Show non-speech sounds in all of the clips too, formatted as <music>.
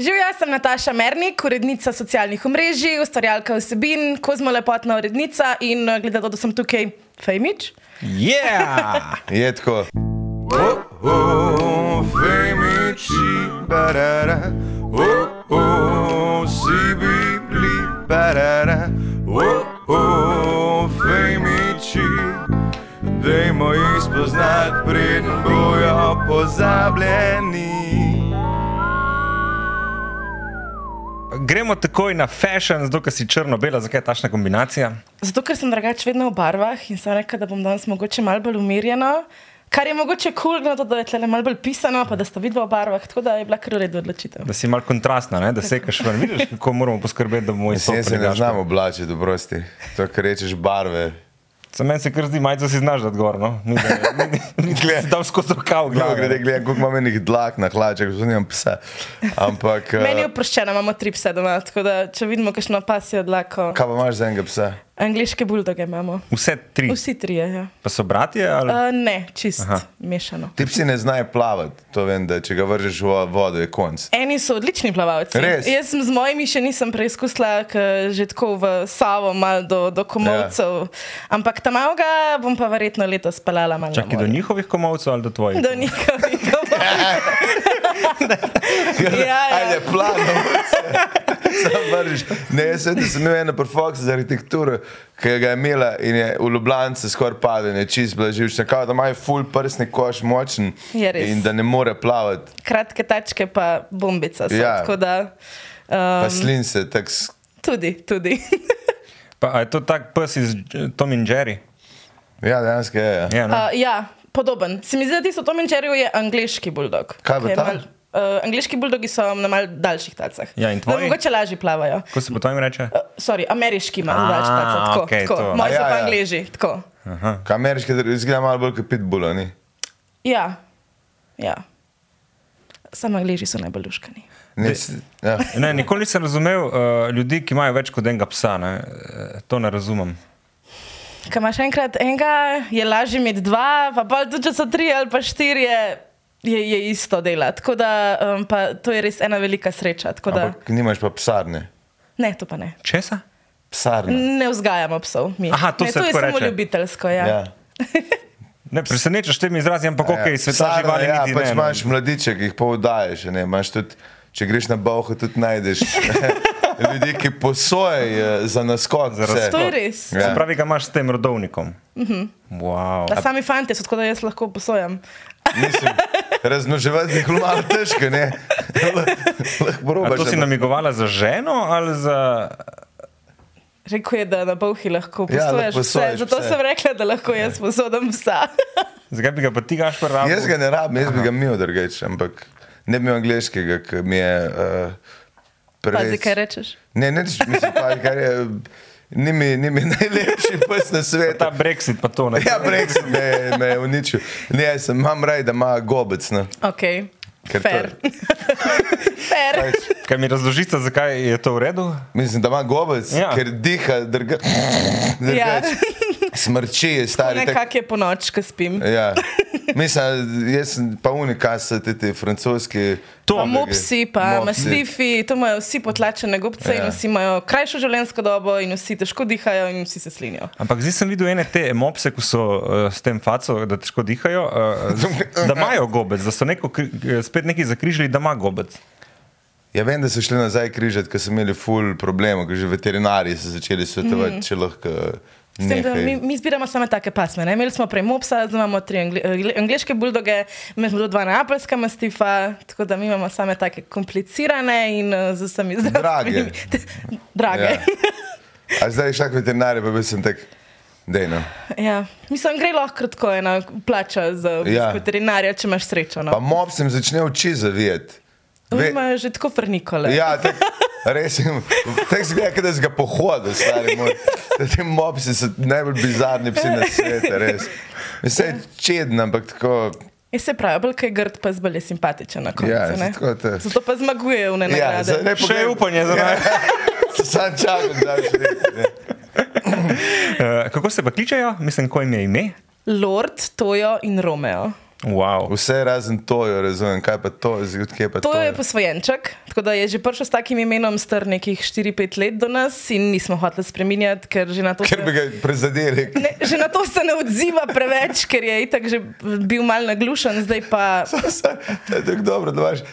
Živijo, sem Nataša Mernik, urednica socialnih omrežij, ustvarjalka vsebin, kozmolepotna urednica in eh, glede to, da sem tukaj fejmič. Yeah! Je tako. Oh, oh, femiči, barara. Oh, oh, si bili, barara. Oh, oh, femiči. Dajmo jih spoznati, preden bojo pozabljeni. Gremo takoj na fashion, zato ker si črno-bela, zakaj je tašna kombinacija? Zato, ker sem drugače vedno v barvah in sem rekla, da bom danes mogoče malo bolj umirjena. Kar je mogoče kul, cool, to, da je tle malo bolj pisano, pa da sta vidva v barvah, tako da je bila kar v redu odločitev. Da si mal kontrastna, ne? da sekaš ven. Vidiš, kako moramo poskrbeti, da bomo Jaz se ne znam oblačiti, dobrosti. To, kar rečeš, barve. Za meni se kar zdi, majce si znaš da gor, no? Ni, da, ni, ni, tam skozi rokav. Glede, glede, glede, koliko imam enih dlak na hlačah, zato nimam psa. Ampak... Meni je eh, oproščeno, imamo tri pse doma, tako da če vidimo kakšno pasijo dlako. Kaj pa imaš za enega psa? Angliške buldoge imamo. Vse tri. Vsi trije, ja. Pa so bratje? Ali? Uh, ne, čist Aha. mešano. Ti psi ne znajo plavati, to vem, da če ga vržeš v vodo, je konc. Eni so odlični plavalci. Res? Jaz z mojimi še nisem preizkusila, ker že tako v Savo, malo do, do komovcev. Ja. Ampak tam avga bom pa verjetno letos spalala malo. Čakaj, do njihovih komovcev ali do tvojih? Do njihovih komovcev. <laughs> ja, ja. Ajde, plano. Sam vržiš. Ne, jaz sem, sem imel eno perfoks za arhitekturo, ki ga je imela in je v Ljubljani skoraj padel, je čist blaživčna, kao da ima full prsni koš močen Je in da ne more plavati. Kratke tačke pa bombica so. Ja. Tako da Pa um, slin se, tak, s- tudi, tudi. Pa, a je to tak pes iz Tom in Jerry? ja, dejansko je. Ja. Ja, ne? Uh, ja, podoben. Se mi zdi, da tisto Tom in Jerry je angliški buldog. Kaj je ta? mal- Uh, angliški buldogi so na mal daljših tacah. Ja, in Da tvoji? mogoče lažje plavajo. Kako se po tvojim reče? Uh, sorry, ameriški ima daljše tace. Tako, okej, tako. to. Moji so ja, pa ja. angliži. Tako. Kaj ameriški izgleda malo bolj kot pitbull, ni? Ja, ja. Samo angliži so najbolj luškani. Ne, s- ja. Ne, nikoli nisem razumel uh, ljudi, ki imajo več kot enega psa. Ne? Eh, To ne razumem. Kaj imaš enkrat enega, je lažje imeti dva, pa pa tudi če so tri ali pa štiri, je, je, je isto dela. Tako da um, pa to je res ena velika sreča. Tako Da, Ampak nimaš pa psarne. ne, to pa ne. Česa? Psarne. Ne vzgajamo psov. Mi. Aha, to ne, se to je samo reče. ljubiteljsko. Ja. Ja. <laughs> Ne, presenečaš temi izrazi, ampak ja, ok, sveta Psarna, živali ja, pač ne. no. imaš mladiče, ki jih imaš Tudi, če greš na Bauha, tudi najdeš <laughs> ljudi, ki posojajo za naskok. Za razskok. To je res. Ja. Se pravi, ga imaš s tem rodovnikom. Uh -huh. wow. Da sami fanti so, tako da jaz lahko posojam. Mislim, jih je malo težko, ne? A probaš. to si namigovala za ženo ali za. Rekel je, da na Bovhi lahko Ja, posojaš lahko vse. Zato vse. sem rekla, da lahko jaz posodam psa. <laughs> Zakaj bi ga pa ti gaš prvo? Jaz ga ne rabim, jaz bi ga imel drugače, ampak ne bi imel angliškega, ki mi je uh, Pazi, kaj rečeš. Ne, ne, mislim, pa, kar je. Ni mi, ni mi <laughs> najlepši pes na svetu. Ta Brexit pa to ne. Ja, Brexit me, me je uničil. Ne, jaz sem, imam raj, da ima gobec. No. Ok, Ker fair. <laughs> fair. Pač, Kaj mi razložite, zakaj je to v redu? mislim, da ima gobec, Ja. ker diha, drga, <laughs> Ja. Smrči stari. tak- Nekako je po noč, ko spim. Ja. <laughs> Mislim, jaz sem pa unika, so ti, ti francoski. To. Pa Mopsi. mopsi, pa Mopsi. mastifi, to imajo vsi potlačene gobce Ja. in vsi imajo krajšo življenjsko dobo in vsi težko dihajo in vsi se slinijo. Ampak zdaj sem videl ene te mopse, ko so uh, s tem facom, da težko dihajo, uh, <laughs> da imajo gobec, da so neko, eh, spet neki zakrižili, da ima gobec. Ja, vem, da so šli nazaj križati, ker so imeli ful problemov, ker že veterinari so začeli svetovati, mm. če lahko. S tem, da mi, mi zbiramo samo take pasme. Ne? Imeli smo prej mopsa, zdaj imamo tri angli, angli, angliške buldoge, imeli smo dva neapeljska mastifa, tako da mi imamo same take komplicirane in uh, z vsemi zdravstvenimi. Drage. <laughs> Ja. A zdaj šak veterinar, pa bi sem tak, dejno. Ja. Mislim, gre lahko kratko ena plača za Ja. veterinarja, če imaš srečo. Pa No. mob sem začel oči zavijati. Ve- imajo že tako frnikole. Ja, tak, res sem. Tako se gleda, da si ga pohodil, stari moj. Ti mopsi so najbolj bizarni psi na svetu, res. Vse je čedno, ampak tako. Je se pravi, bolj kaj grd, pa zbolj je simpatičen na koncu. Ja, ne? tako te- Zato pa zmaguje v ne Ja, nagrade. ne Še je upanje za nami. Sam čakam, da bi šli. Uh, kako se pa kličejo? Mislim, ko jim je ime? Lord, Tojo in Romeo. Wow. Vse razen to, jo razumem, kaj pa to, odkje pa to. To je posvojenček, tako da je že prišel s takim imenom star nekih 4-5 let do nas in nismo hoteli spreminjati, ker že na to Ker bi se, ga prizadeli. ne, že na to se ne odziva preveč, ker je itak že bil mal naglušen, zdaj pa. <laughs> To je tako dobro, da imaš,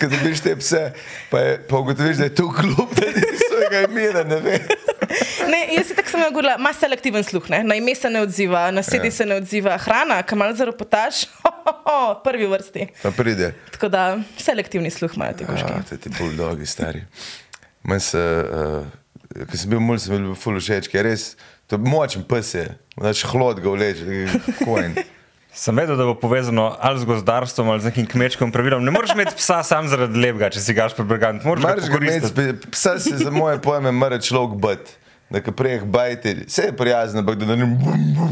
ko dobiš te pse, pa, je, pa ugotoviš, da je to klub, svojega imena, ne vem. <laughs> Ne, jaz si tako sem govorila, ima selektiven sluh, ne? na ime se ne odziva, na sedi Ja. se ne odziva, hrana, kamal zaropotaš, <laughs> prvi v vrsti. Pa pride. Tako da selektivni sluh imajo ti koški. Ja, te ti buldogi, stari. Meni se, uh, ko sem bil mulj, sem bil ful všeč, ker res, to je močen pes je, znaš hlod ga vleče, kojn. <laughs> Sem vedel, da bo povezano ali z gozdarstvom ali z nekim kmečkim pravilom. Ne moreš imeti psa sam zaradi lepega, če si gaš prebrgant. Moraš ga imeti, psa si za moje pojme mora človek biti. Da, ko prijeh bajti, vse je prijazno, ampak da, da, ne, bum, bum,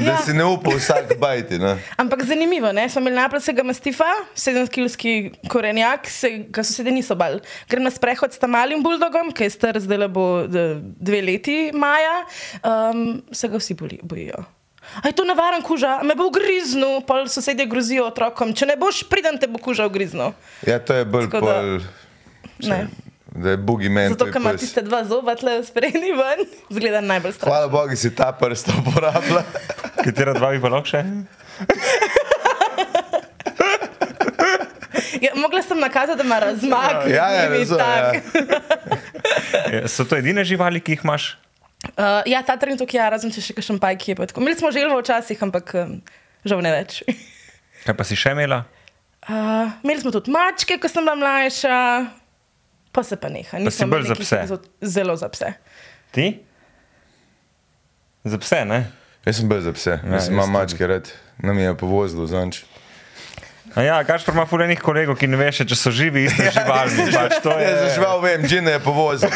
da Ja. si ne upa vsak bajti. Ne? Ampak zanimivo, ne? smo imeli naplasega mastifa, 7-kilski korenjak, se, ga sosedje niso bali. Grem na sprehod s tam malim buldogom, ki je star zdaj le bo dve leti maja, um, se ga vsi bojijo. A je to navaren kuža, me bo ugriznil, pa sosedje grozijo otrokom. Če ne boš priden, te bo kuža ugriznil. Ja, to je bolj da- pol, Ne. da je bugi men. Zato, ker ima tiste dva zoba tle sprejni ven, zgleda najbolj strašno. Hvala Bogu, si ta prst uporabila. <laughs> Katera dva bi pa lahko še? Ja, mogla sem nakazati, da ima razmak. Ja, ja, razumem, tak. <laughs> ja. So to edine živali, ki jih imaš? Uh, ja, ta trenutek je, razen če še kakšen pajk je. tako. Imeli smo želvo včasih, ampak um, žal ne več. <laughs> Kaj pa si še imela? Uh, imeli smo tudi mačke, ko sem bila mlajša, pa se pa neha. Pa Nismo bolj za pse? Zelo za pse. Ti? Za pse, ne? Jaz sem bil za pse, Ja, jaz imam mačke rad, nam je povozilo zanč. A ja, Gašpor ima fulejnih kolegov, ki ne veš, če so živi, isti živalni. <laughs> Pač to je... Ja, za žival vem, Džina je povozil.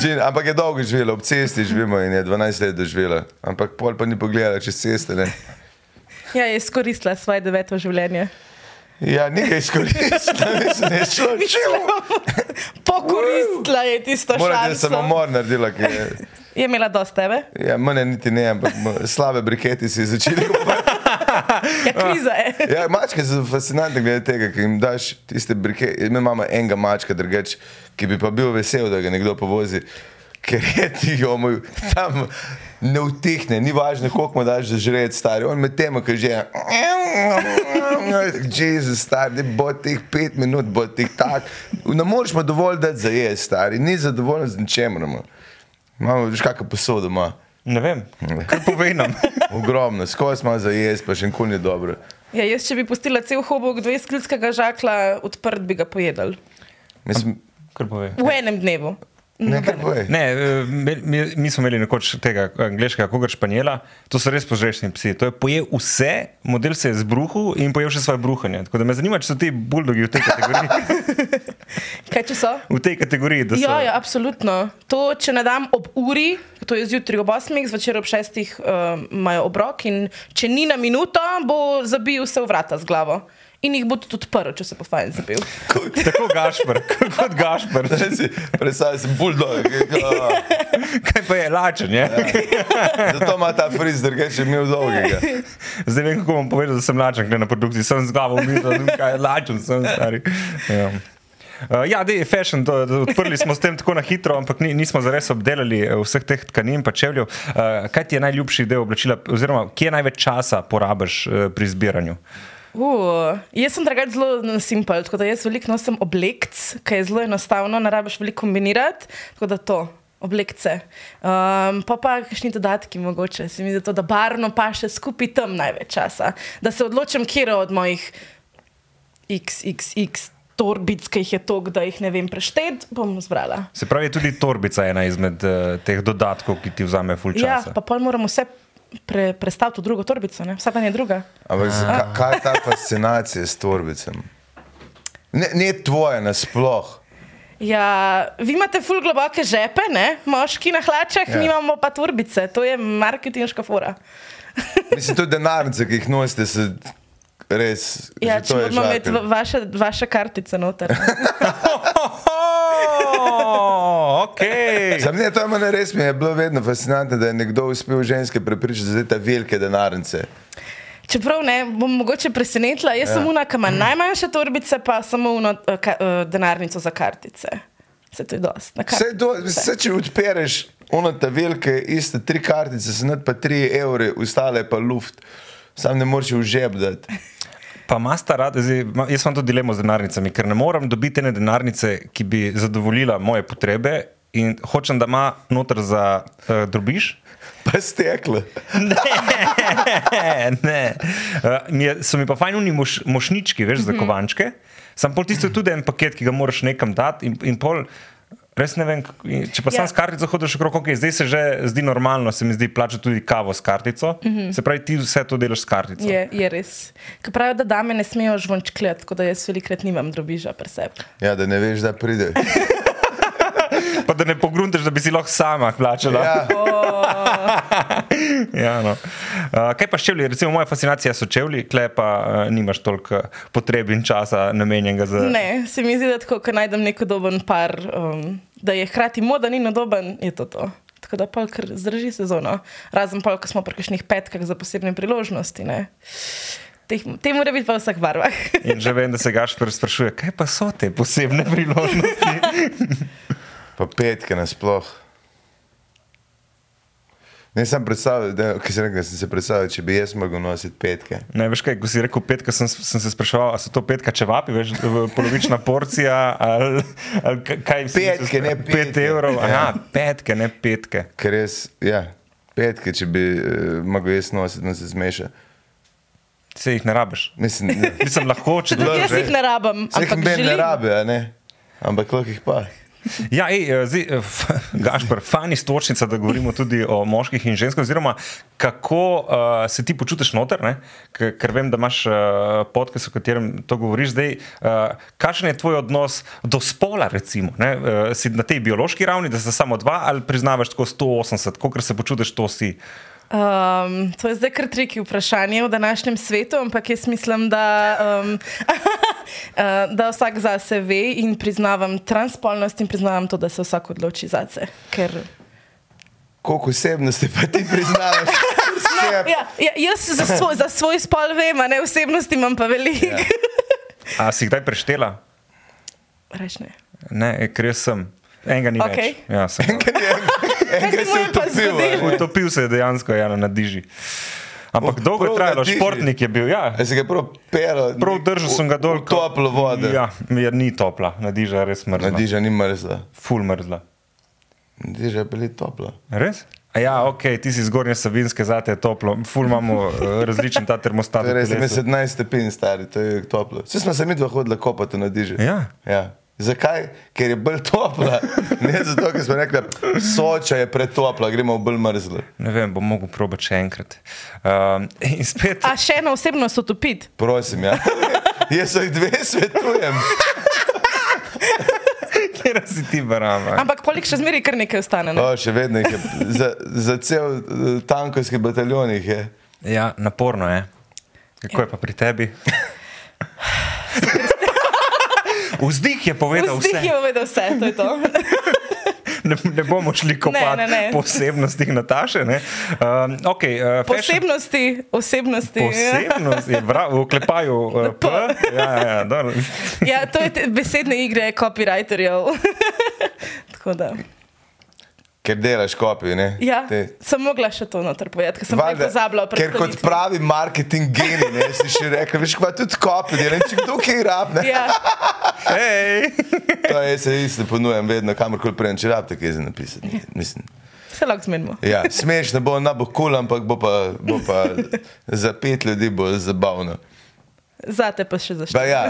Džin, ampak je dolgo živela, ob cesti živimo in je 12 let doživela. Ampak pol pa ni pogledala čez ceste. Ne? Ja, je izkoristila svoje deveto življenje. Ja, nekaj izkoristila, <laughs> mislim, da je šlo. <laughs> Pokoristila je tisto Morate šanso. samomor naredila, ki je. Je imela dosti tebe? Ja, mene niti ne, ampak slabe briketi si začeli kupovati. Ja, kriza je. <laughs> Ja, mačke so fascinantne glede tega, ki jim daš tiste brikete. Mi imamo enega mačka, drugač, ki bi pa bil vesel, da ga nekdo povozi. Ker je <laughs> ti omoj, tam ne utihne, ni važno, koliko mu daš za žret, stari. On med tem, ki že je. <laughs> Jezus, stari, bo teh pet minut, bo teh tak. Ne moreš mu dovolj dati za jesti, stari, ni zadovoljen z ničemer. ima. Imamo, veš, kakšno posodo ima. Ne vem, kar povej nam. <laughs> Ogromno, skozi ima za jesti, pa še nikoli ni dobro. Ja, jaz, če bi pustila cel hobok 20 kilskega žakla, odprt bi ga pojedel. Mislim, Kar povej. V enem dnevu. Ne, eh, mi, mi, smo imeli nekoč tega angliškega kogar španjela, to so res požrešni psi. To je pojel vse, model se je zbruhal in pojel še svoje bruhanje. Tako da me zanima, če so ti buldogi v tej kategoriji. <laughs> Kaj če so? V tej kategoriji da so. Ja, ja, absolutno. To, če ne dam ob uri, to je zjutraj ob 8, zvečer ob 6, uh, imajo obrok in če ni na minuto, bo zabil se v vrata z glavo. In jih bo tudi odprl, če se bo fajn zabil. Tako Gašpr, <laughs> kot Gašpr. Predstavljaj si bulldog. Kaj pa je lačen, je? Zato ima ta friz, drugače je imel dolgega. Zdaj vem, kako bom povedal, da sem lačen, ker na produkciji sem z glavo mislil, da je lačen, sem stari. Ja. Uh, ja, dej, fashion, to, to, odprli smo s tem tako na hitro, ampak ni, nismo zares obdelali eh, vseh teh tkanin in čevljev. Uh, kaj ti je najljubši del oblačila, oziroma kje največ časa porabiš uh, pri zbiranju? Uh, jaz sem drugač zelo simpel, tako da jaz veliko nosim oblekc, ki je zelo enostavno, ne rabiš veliko kombinirati. Tako da to. Oblekce. Um, pa pa kakšni dodatki, mogoče se mi zdi, to, da barno pa še skupaj tam največ časa. Da se odločim, kje od mojih XXX torbic, ki jih je toliko, da jih ne vem preštet, bom zbrala. Se pravi, tudi torbica je ena izmed uh, teh dodatkov, ki ti vzame full Ja, pa pol moram vse pre, prestaviti v drugo torbico, ne? vsak dan je druga. Ampak ka- kaj je ta fascinacija s torbicem? Ne, ne tvoje nasploh. Ja, vi imate ful globoke žepe, ne? moški na hlačah, Ja. mi imamo pa turbice, to je marketinška fora. <laughs> Mislim, tudi denarnice, ki jih nosite, se res. Ja, že če to je moramo imeti vaše, vaše kartice noter. <laughs> <laughs> Okay. Sam ne, to je meni res, mi je bilo vedno fascinantno, da je nekdo uspel ženske prepričati za te velike denarnice. Čeprav ne, bom mogoče presenetila, jaz ja. sem una, ki ima najmanjše torbice, pa samo uno, uh, ka, uh, denarnico za kartice. Se to je dosti. Vse, do, vse, če odpereš ono te velike, iste tri kartice, se nad pa tri evre, ostale pa luft, sam ne moreš v žep dati. Pa masta rad, zdaj, jaz imam to dilemo z denarnicami, ker ne morem dobiti ene denarnice, ki bi zadovoljila moje potrebe in hočem, da ima noter za uh, drobiš. Pa steklo. ne, ne. Uh, je, so mi pa fajni moš, mošnički, veš, za mhm. kovančke. Sam pol tisto je tudi en paket, ki ga moraš nekam dati in, in pol. Res ne vem, če pa ja. sam s kartico hodiš okrog, okay, zdaj se že zdi normalno, se mi zdi plačati tudi kavo s kartico. Mm -hmm. Se pravi, ti vse to delaš s kartico. Je, je res. Ker pravijo, da dame ne smejo žvončklet, tako da jaz velikrat nimam drobiža pri sebi. Ja, da ne veš, da pride. <laughs> pa da ne pogruntaš, da bi si lahko sama plačala. Ja. <laughs> ja, no. uh, kaj pa čevlji? Recimo, moja fascinacija so čevlji, klepa, uh, nimaš toliko potreb in časa namenjenega za. Ne, se mi zdi, da tako, ko najdem neko doben par, um, da je hkrati moda in nadoben, je to to. Tako da pa kar zdrži sezono. Razen pa, ko smo pri kakšnih petkah za posebne priložnosti. Ne. Te mora biti pa v vseh barvah. In že vem, da se Gašpor sprašuje, kaj pa so te posebne priložnosti. <laughs> pa petke nasploh. Ne sem predstavljal, da se, rekel, sem se predstavljal, če bi jaz mogel nositi petke. Ne, veš kaj, ko si rekel petke, sem, sem se spraševal, ali so to petke čevapi, veš, polovična porcija, ali, ali kaj si petke, ne petke. Pet evrov, ja. aha, petke, ne petke. Ker res, ja, petke, če bi uh, mogel jaz nositi, da se zmeša. Se jih ne rabiš. Mislim, ne. Mislim lahko, če rečeš. Jaz jih ne rabim. Se jih ne rabi, ampak lahko jih pa. Ja, ej, eh, zdaj, eh, <laughs> Gašpor, fani stočnica, da govorimo tudi o moških in ženskah, oziroma kako uh, se ti počutiš noter, ne? ker vem, da imaš uh, podcast, o katerem to govoriš. Zdaj, uh, kakšen je tvoj odnos do spola, recimo? Uh, si na tej biološki ravni, da si samo dva ali priznavaš tako 180, koliko se počutiš, to si. Um, to je zdaj kar triki vprašanje v današnjem svetu, ampak jaz mislim, da, um, <laughs> da vsak zase ve in priznavam transpolnost in priznavam to, da se vsak odloči zase. Ker... Koliko osebnosti pa ti priznavaš? <laughs> no, ja, ja, jaz za svoj, za svoj spol vem, ne osebnosti imam pa veliko. Ja. <laughs> A si kdaj preštela? Reč ne. Ne, ker jaz sem. Enega ni okay. več. Ja, Enega se je utopil. Utopil se je dejansko ja, na diži. Ampak dolgo je trajalo, športnik je bil. Ja. Se je prav pel. Prav držal sem ga dol. Toplo vodo. Ja, jer ni topla, na diža je res mrzla. Na diža ni mrzla. Ful mrzla. Na diža je bila topla. Res? A ja, ok, ti si zgornje savinske, zate je toplo. Ful imamo uh, različen ta termostat. Res je 17 stopinj stari, to je toplo. Vsi smo se mi dva hodili kopati na diži. Ja. ja. Zakaj? Ker je bolj topla. Ne zato, ker smo rekli, soča je pretopla, gremo v bolj mrzlo. Ne vem, bom mogel probati še enkrat. Um, spet... A še eno osebno so topiti? Prosim, ja. Jaz jih dve svetujem. Kjer si ti barama? Ampak polik še zmeri, kar nekaj ostane. Ne? O, še vedno je. Za, za cel eh, tankovski bataljon je. Ja, naporno je. Kako je pa pri tebi? Vzdih je povedal Vzdih vse. Vzdih je povedal vse, to je to. <laughs> Ne, ne bomo šli kopati posebnosti Nataše. Um, okay, uh, posebnosti, osebnosti. Posebnosti, v oklepaju. Uh, P. Ja, ja, ja, to je besedne igre copywriterjev. <laughs> Tako da. Ker delaš kopijo. Ja, sem mogla še to noter povedati, ker sem Valde, pozabila. Ker kot pravi marketing geni, ne si še rekel, veš, kva tudi kopijo, ne če kdo kaj rabne. Ja. Hej. <laughs> to je se isto ponujem vedno, kamorkoli prejem, če rabite kaj za napisati. Mislim. Se lahko zmenimo. ja, smešno bo, ne bo kul, cool, ampak bo pa, bo pa za pet ljudi bo zabavno. Zate pa še zaščito. Ja,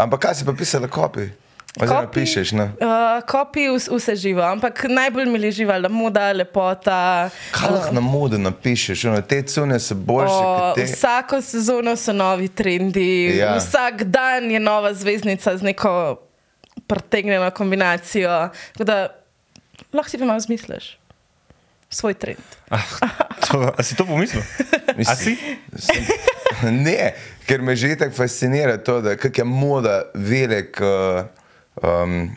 ampak kaj si pa pisala kopijo? Oziroma, pišeš. No? Uh, kopi vse živo, ampak najbolj mi je živala moda, lepota. Kaj lahko uh, na modu napišeš? Ono, te cune so boljše. Uh, te... Vsako sezono so novi trendi, ja. vsak dan je nova zvezdnica z neko pretegnjeno kombinacijo. Da, lahko si pa malo zmisliš. Svoj trend. Ah, to, a si to pomislil? <laughs> Mislim, <laughs> ne, ker me že tako fascinira to, da je moda velik. Uh, um,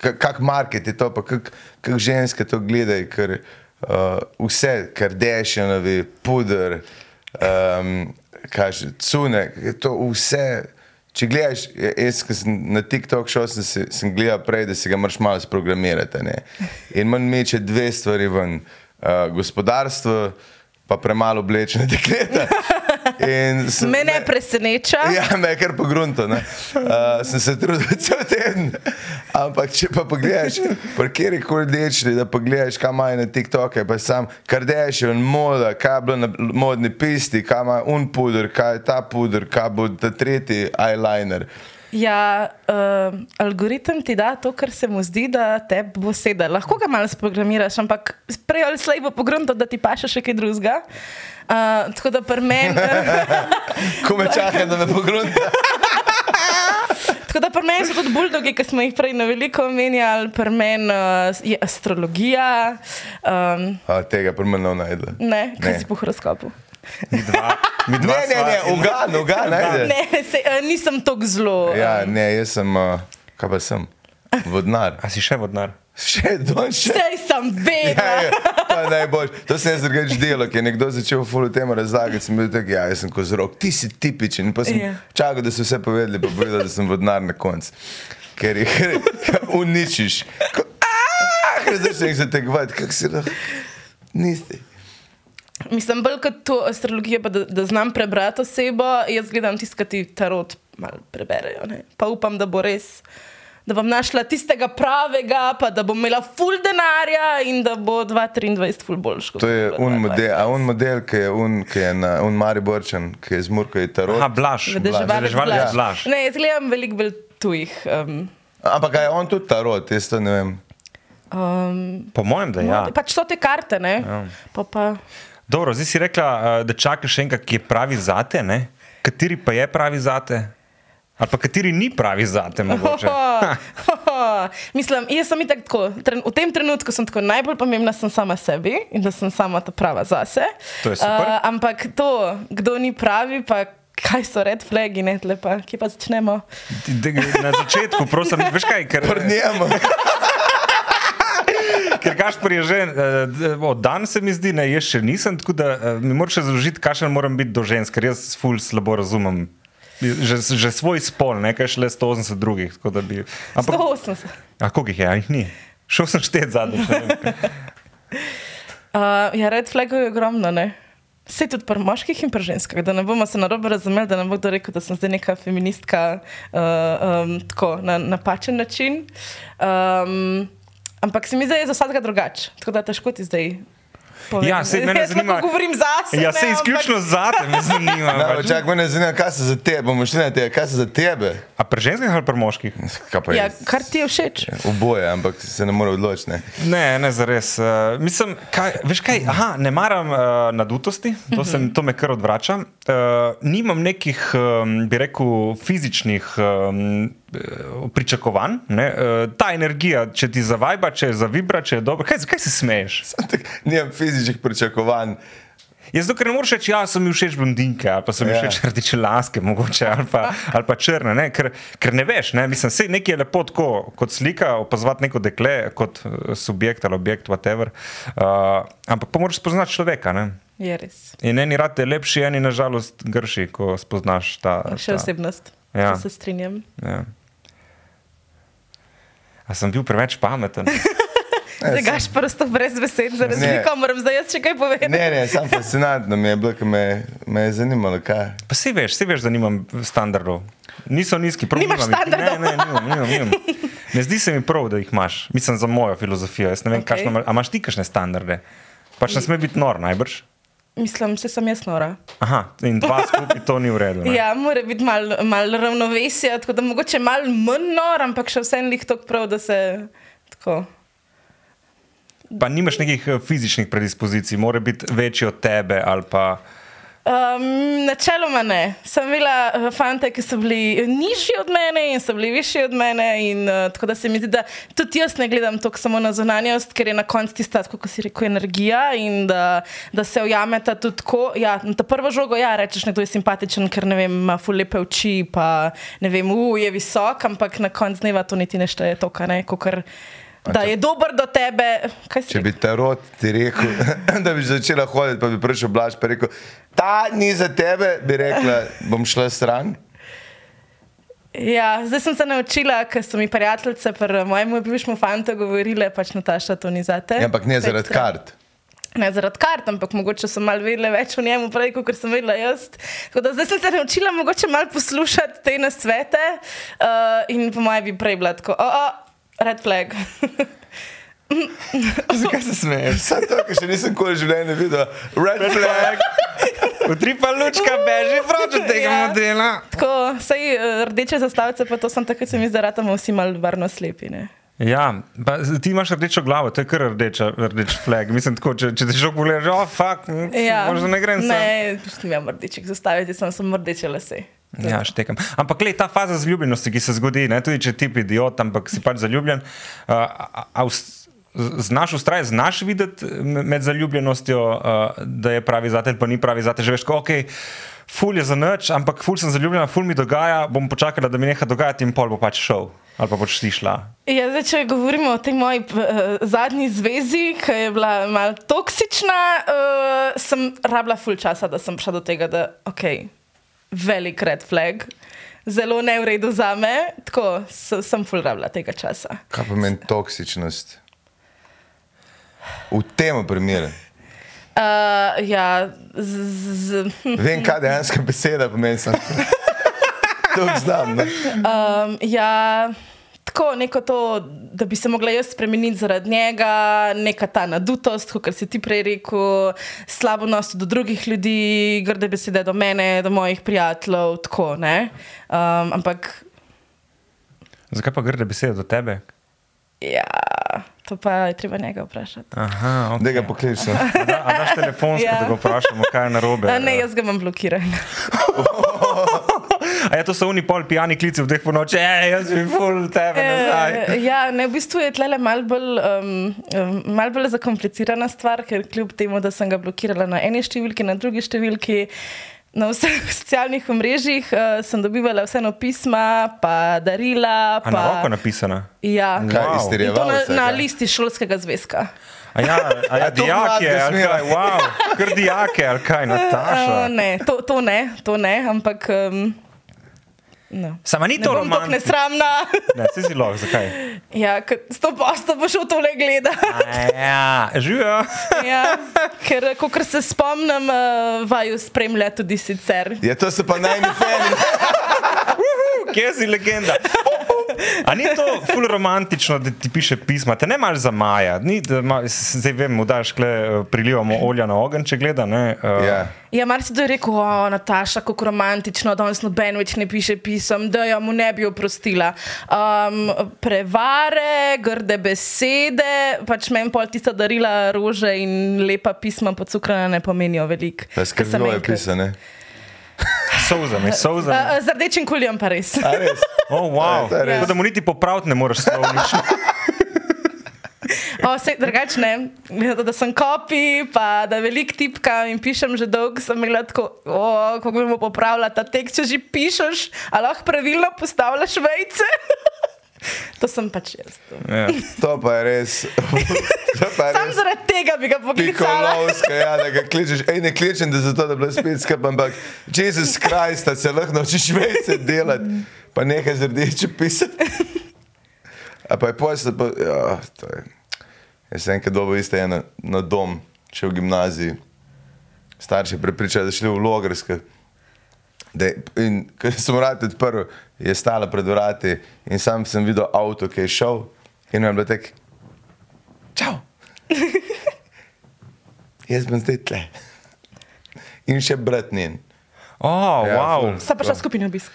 kak market je to, pa kak, kak ženske to gledajo, ker uh, vse, kar dešenovi, puder, um, kaže, cune, to vse. Če gledaš, jaz, ki sem na TikTok šel, sem, si, sem gledal prej, da si ga moraš malo sprogramirati. Ne? In manj meče dve stvari ven. Uh, gospodarstvo, pa premalo oblečene dekleta. <laughs> Sem, me ne preseneča. Ja, me je kar pogrunto. <laughs> Uh, sem se trudil <laughs> cel teden. Ampak če pa pogledaš, kjer je koli dečni, da pogledaš, kam imajo na TikToku, pa sam, kar deš, je moda, kaj je bilo na modni pisti, kaj ima un puder, kaj je ta puder, kaj bo ta tretji eyeliner. Ja, uh, algoritem ti da to, kar se mu zdi, da te bo sedel. Lahko ga malo sprogramiraš, ampak prej ali slej bo pogrunto, da ti paše še kaj drugega. Uh, tako da pri meni. <laughs> Ko me čaka, da me pogrunta. <laughs> Tako da pri meni so tudi buldogi, ki smo jih prej na veliko omenjali, pri meni uh, je astrologija. Um, A, tega pri meni ne najdemo. Ne, kaj si po horoskopu. Mi dva, mi dva ne, ne, ne, ugan, ugan, ne. Ne, se, uh, nisem tako zelo. Ja, ne, jaz sem, uh, kaj pa sem, vodnar. A si še vodnar? Še don še. Sej sem vedno. Ja, ja, to je najbolj. To sem jaz drugač delal, ker je nekdo začel fulu temu razlagati, sem bil tak, ja, jaz sem kozorok, ti si tipičen. Pa sem yeah. čakal, da so vse povedali, pa povedal, da sem vodnar na koncu. Ker jih <laughs> uničiš. Ker zdaj se jih zategovati, kak si lahko. Niste. Mislim, bolj kot to astrologijo, da, da znam prebrati osebo, jaz gledam tisto, kar ti tarot malo preberejo. Ne? Pa upam, da bo res da bom našla tistega pravega, pa da bom imela full denarja in da bo 2023 full boljš. To je un model, a un model, ki je un, ki je na un Mariborčan, ki je zmurko je tarot. Ha, blaš, blaš. blaš. Ne, jaz gledam veliko bolj tujih. Um, Ampak je on tudi tarot, jaz to ne vem. Um, po mojem, da je. Ja. Pač so te karte, ne? Ja. Pa pa... Dobro, zdaj si rekla, eh, da čakaš še enkrat, ki je pravi zate, ne? Kateri pa je pravi zate? Ali pa kateri ni pravi za te? <laughs> Mislim, jaz sem tako. V tem trenutku sem tako najbolj pomembna, sem sama sebi in da sem sama ta prava zase. To je super. Uh, ampak to, kdo ni pravi, pa. Kaj so red flagi, ne lepa, ki pa začnemo? Na začetku, prosim, veš kaj, ker prnjamo. <laughs> Ker Gašpor je že uh, od danes, se mi zdi, ne, jaz še nisem, tako da uh, mi moraš razložiti, kakšen moram biti do žensk, ker jaz ful slabo razumem že, že svoj spol, nekaj šele 180 drugih. Bi, ampak, 180. A koliko jih je, ali jih ni? Šel sem štet zadnjič. uh, <laughs> ja, red flagov je ogromno, ne? Vse tudi pri moških in pri ženskah, da ne bomo se narobe razumeli, da ne bo kdo rekel, da sem zdaj neka feministka uh, um, tako na napačen način. Um, ampak se mi zdi, da je za vsakega drugače. Tako da težko ti zdaj povem. Ja, se me <laughs> zanima. Govorim za sebe. Ja, se izključno ampak... za te me zanima. Ne, pač. čak, me zanima, kaj se za tebe, bomo šli na tebe, kaj se za tebe. A pri ženskih ali pri moških? Ja, kar ti je všeč. Oboje, ampak se ne more odločiti. Ne, ne, ne zares. Uh, mislim, kaj, veš kaj, aha, ne maram uh, nadutosti, to, sem, to me kar odvrača. Uh, nimam nekih, um, bi rekel, fizičnih. Um, pričakovanj, ne? ta energija, če ti zavajba, če je zavibra, če je dobro. Kaj, kaj se smeješ? Nimam fizičnih pričakovanj. Jaz dokaj ne moreš reči, da ja, so mi všeč blondinke ali pa so mi ja. všeč rdeče laske, mogoče ali pa, ali pa črne, ne? Ker, ker ne veš, ne? mislim, nekaj je lepo tako, kot slika, opazovati neko dekle kot eh, subjekt ali objekt, whatever. Uh, ampak pa moraš spoznati človeka. Ne? Je res. In eni rade lepši, eni nažalost grši, ko spoznaš ta. Še osebnost. Ja. Se strinjam. Ja. A sem bil preveč pameten. <laughs> Zdaj gaš prosto brez besed, za razliko moram zdaj jaz še kaj povedati. Ne, ne, sam fascinantno mi je bilo, ker me, me je zanimalo, kaj. Pa si veš, si veš, da nimam standardov. Niso nizki, prav nimaš standardov. Ne, ne, nimam, nimam, nimam. Ne zdi se mi prav, da jih imaš. Mislim za mojo filozofijo. Jaz ne vem, okay. kakšno, a imaš ti kakšne standarde? Pač ne sme biti nor, najbrž. Mislim, da sem jaz nora. Aha, in dva skupaj to ni v redu. Ne? Ja, mora biti malo mal ravnovesje, tako da mogoče malo manj nor, ampak še vsem jih tako prav, da se tako. Pa nimaš nekih eh, fizičnih predispozicij, mora biti večji od tebe ali pa. Um, načeloma ne. Sem imela eh, fante, ki so bili nižji od mene in so bili višji od mene. In, uh, tako da se mi zdi, da tudi jaz ne gledam toliko samo na zunanjost, ker je na koncu tista, kot si rekel, energija in da, da se ujameta tudi tako. Ja, ta prvo žogo, ja, rečeš, da je simpatičen, ker ne vem, ima fulepe oči, pa ne vem, uh, je visok, ampak na koncu dneva to niti ne šteje to, kar ne. Da je dober do tebe. Če bi ta rod ti rekel, <laughs> da bi začela hoditi, pa bi prišel blaž, pa rekel, ta ni za tebe, bi rekla, bom šla stran. Ja, zdaj sem se naučila, ker so mi prijateljice, pri mojem bivšem fantu, govorile, pač Nataša, to ni za te. Ja, ampak ne zaradi kart. Ne zaradi kart, ampak mogoče sem malo vedela več o njemu, prej, kot sem vedela jaz. Da, zdaj sem se naučila mogoče malo poslušati te nasvete uh, in po mojem bi prej bila tako, oh, oh, red flag. <laughs> Zakaj se smeješ? Samo to, ker še nisem koli življenje videl. Red flag. Utripa lučka, beži proti tega ja. modela. Tako, sej eh, rdeče zastavice, pa to sem takrat se mi zdaj ratamo vsi malo varno slepi. Ne? Ja, pa, ti imaš rdečo glavo, to je kar rdeča, rdeč flag. Mislim, tako, če, če ti šok pogledaš, oh, fuck, ja. možno ne grem sem. Ne, nimam rdečih zastaviti, sem samo rdeče lase. Ja, štekam. Ampak, gled, ta faza zaljubljenosti, ki se zgodi, ne, tudi če ti idiot, ampak si pač zaljubljen. Uh, Znaš ustrajati, znaš videti med zaljubljenostjo, uh, da je pravi za te, pa ni pravi za te. Že veš, ko, ok, ful je za noč, ampak ful sem zaljubljen, ful mi dogaja, bom počakala, da mi neha dogajati in pol bo pač šel. Ali pa boš šla. Ja, zdaj, če govorimo o tej moji uh, zadnji zvezi, ki je bila malo toksična, uh, sem rabila ful časa, da sem prišla do tega, da okay, velik red flag. Zelo ne v redu za me, tako sem ful rabila tega časa. Kaj pomeni toksičnost? V tem primeru. Uh, ja, z, z, Vem, kaj dejansko beseda pomeni. <laughs> to znam. Um, ja, tako neko to, da bi se mogla jaz spremeniti zaradi njega, neka ta nadutost, kot si ti prej rekel, slabonost do drugih ljudi, grde besede do mene, do mojih prijateljev. Tako, um, ampak. Zakaj pa grde besede do tebe? Ja, to pa je treba njega vprašati. Aha, okay. Da ga pokličeš. <laughs> Da, a daš telefonsko, ja. da ga vprašamo, kaj je narobe. A ne, jaz ga imam blokiran. <laughs> <laughs> A je to so oni pol pijani klici v teh ponoči, ej, jaz bi full tebe nazaj. E, ja, ne, v bistvu je tle mal bolj, um, mal bolj zakomplicirana stvar, ker kljub temu, da sem ga blokirala na eni številki, na drugi številki, na vseh <laughs> socialnih omrežjih uh, sem dobivala vseeno pisma, pa darila. Pa... Na roko napisana. Ja, wow. to na, na listi šolskega zvezka. A ja, a ja, <laughs> dijake, ali kaj, wow, kar dijake, ali kaj, Nataša. Uh, ne, to, to ne, to ne, ampak. Um, No. Sama ni to romantično. <laughs> Ne, nesramna. ne, si lahko, zakaj? Ja, sto posto boš v tole gledal. ja, živijo. <laughs> ja, ker, ko se spomnim, uh, vaju spremlja tudi sicer. Ja, to so pa najmi fani. <laughs> Kje si legenda? A ni to ful romantično, da ti piše pisma, te ne imaš za maja, ni, ma, zdaj vem, da škle eh, prilivamo olja na ogen, če gleda. Uh, yeah. Ja, mar si to rekel, o, Nataša, kako romantično, da danes noben več ne piše pisem, da jo mu ne bi oprostila. Um, prevare, grde besede, pač meni pol tista darila rože in lepa pisma pocukrana ne pomenijo veliko. Skrbijo je pisane. <laughs> Sozami, sozami. Uh, z rdečim kuljem pa res. res? Oh, wow. ja, res. Da mu niti popraviti ne moreš slovnično. <laughs> Vse drugačne, da, da sem kopi, pa da velik tipka in pišem že dolgo, sem imel tako, oh, kako bomo popravili ta tekst, če že pišeš, ali lahko pravilno postavljaš vejce. <laughs> To sem pač jaz. To, ja. to pa je res. <laughs> Sam zaradi tega bi ga poklical. Ja, da ga kličeš. Ej, ne kličem, da zato, da bi bilo spet skupaj, ampak Jezus Krist, da se lahko naučiš vejce delati, pa nekaj zrdeče pisati. <laughs> A pa je pojasnil, da ja, je. Jaz sem enkrat dobil iste ena na dom, če v gimnaziji. Starši prepričajo, da šli v Logarske. In ko <laughs> sem vrati odprl, je stala pred vrati in sam sem videl avto, ki je šel in je bil tek. Čau! <laughs> Jaz sem zdaj tle. In še brat njen. Oh, ja, wow. Sta pa šla skupina obisk.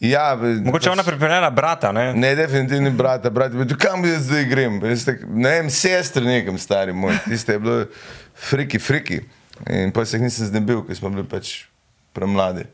Ja, Mogoče ona pripeljala brata. Ne, ne definitivno brata. Brat, kam bi zdaj grem? Tak, ne vem, sestre nekam stari moj. Tiste je bilo friki, friki. In pa se jih nisem znebil, ker smo bili pač premladi.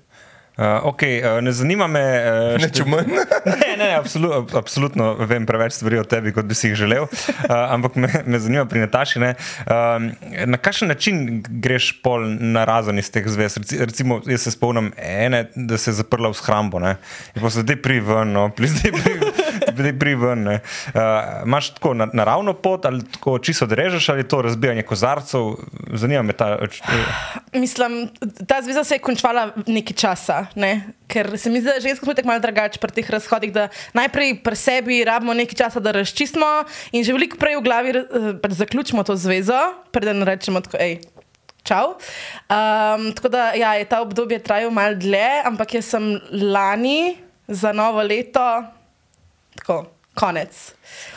Uh, okay, uh, ne zanima me. Uh, ne, če manj. <laughs> ne, ne, absolut, absolutno vem preveč stvari o tebi, kot bi si jih želel. Uh, ampak me, me zanima pri Nataši. Uh, na kakšen način greš pol na razen iz teh zvez? Reci, recimo, jaz se spomnim ene, da se je zaprla v shrambo. In pa se zdaj pri ven, no, zdaj pri. Pri ven. Uh, Imáš tako naravno pot ali tako čisto odrežeš ali to razbijanje kozarcev? Zanima me ta. Mislim, ta zveza se je končala nekaj časa. Ne? Ker se mi zdi, da je žensko tako malo drugače pri teh razhodih, da najprej pri sebi rabimo nekaj časa, da razčistimo in že veliko prej v glavi uh, zaključimo to zvezo, preden rečemo tako, hej. Čau. Um, tako da ja, je ta obdobje trajalo malo dlje, ampak jaz sem lani za novo leto, tako konec.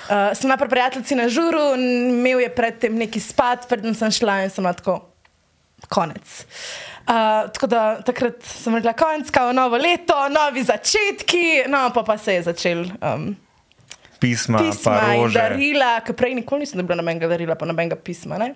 Uh, sem na prijateljici na žuru, imel je predtem neki spad, preden sem šla in sem tako konec. Uh, tako da takrat sem rekla, konec, kao novo leto, novi začetki, no pa, pa se je začel. Um, Pisma, pisma in darila, ki prej nikoli nisem dobila nobenega darila, pa nobenega pisma. Ne?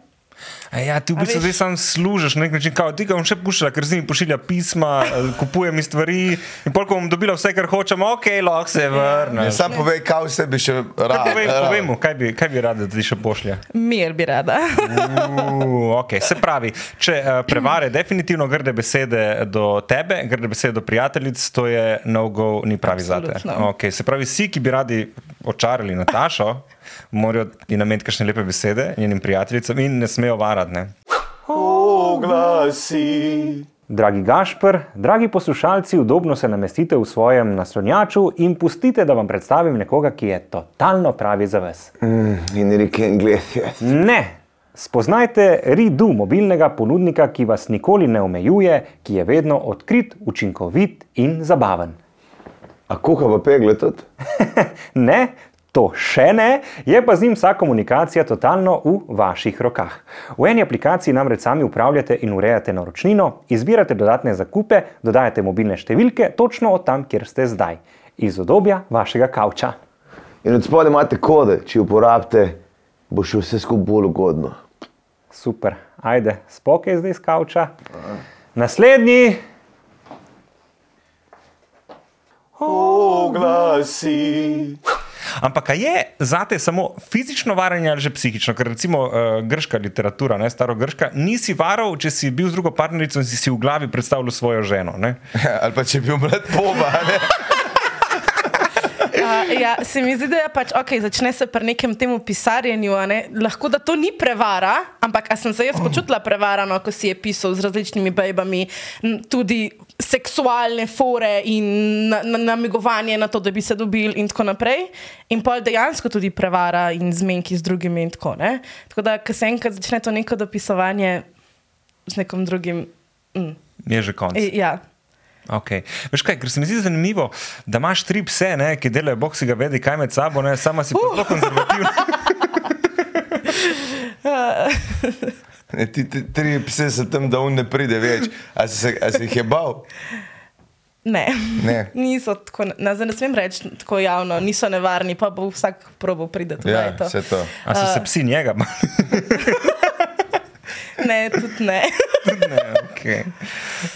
Ja, ti v bistvu zdaj sam služiš na nek način, kot ti ga bom še pušila, ker z njimi pošilja pisma, eh, kupujem mi stvari. In pol, ko bom dobila vse, kar hočem, ok, lahko se vrnem. Ja, sam povej, kaj vse bi še rada. Povej, povej mu, kaj bi, kaj bi rada, da ti še pošlja. Mir bi rada. uh, okay. Se pravi, če uh, prevare definitivno grde besede do tebe, grde besede do prijateljic, to je no-go, ni pravi zate. Okay. Se pravi, vsi, ki bi radi očarali Natašo morajo ji nameniti kakšne lepe besede njenim prijateljicam in ne smejo varati. Oglasi. Dragi Gašpr, dragi poslušalci, udobno se namestite v svojem naslonjaču in pustite, da vam predstavim nekoga, ki je totalno pravi za vas. Mm, in reke angliške. Ne! Spoznajte Ridu, mobilnega ponudnika, ki vas nikoli ne omejuje, ki je vedno odkrit, učinkovit in zabaven. A kuha v pegle tudi? <laughs> ne, To še ne, je pa z njim vsa komunikacija totalno v vaših rokah. V eni aplikaciji namreč sami upravljate in urejate naročnino, izbirate dodatne zakupe, dodajate mobilne številke točno od tam, kjer ste zdaj, iz odobja vašega kavča. In od spodaj imate kode, če uporabite, bo še vse skupaj bolj ugodno. Super, ajde, spokaj zdaj iz kavča. Naslednji. Oglasi. Ampak je zate samo fizično varanje ali že psihično? Ker recimo uh, grška literatura, ne, staro grška, nisi varal, če si bil z drugo partnerico in si, si v glavi predstavljal svojo ženo. Ja, <laughs> ali pa če bi bil mlad poma. Ja, se mi zdi, da je pač, okay, začne se pri nekem temu pisarjenju. Ne? Lahko da to ni prevara, ampak sem se jaz počutila prevarano, ko si je pisal z različnimi bejbami, tudi seksualne fore in namigovanje na, na to, da bi se dobil, in tako naprej. In pol dejansko tudi prevara in zmenki z drugimi. Tako, tako da, ko se enkrat začne to neko dopisovanje z nekom drugim. Mm. Je že konec. Ja. Okay. Veš kaj, ker se mi zdi zanimivo, da imaš tri pse, ne, ki delajo, bog si ga vedi, kaj med sabo, ne, sama si uh. pa zelo konzervativna. <laughs> Ne, ti, ti, tri pse so tam, da on ne pride več. A si, a si jih je bal? Ne, ne. <laughs> niso tako, ne, ne smem reči tako javno, niso nevarni, pa bo vsak probo priti. Ja, vse to. A so uh, se psi njega? <laughs> ne, tudi ne. ne okay.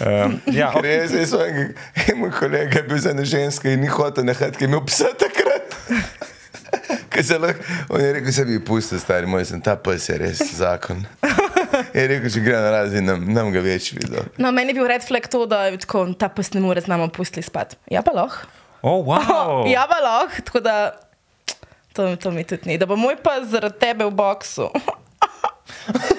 um, ja, okay. Res je, da je moj kolega bil za eno žensko in ni hotel nehati, ki je imel psa takrat. On je rekel, da bi pustil, stari moj, sem ta pes, je res zakon. Je rekel, če gre na razi, nam, nam ga več videl. No, meni je bil red flag to, da tako, ta pes ne more z nami pustiti spat. Ja, pa lahko. Oh, wow. oh, <laughs> ja, pa lahko, tako da to, to mi tudi ni. Da bo moj pas zaradi tebe v boksu. <laughs>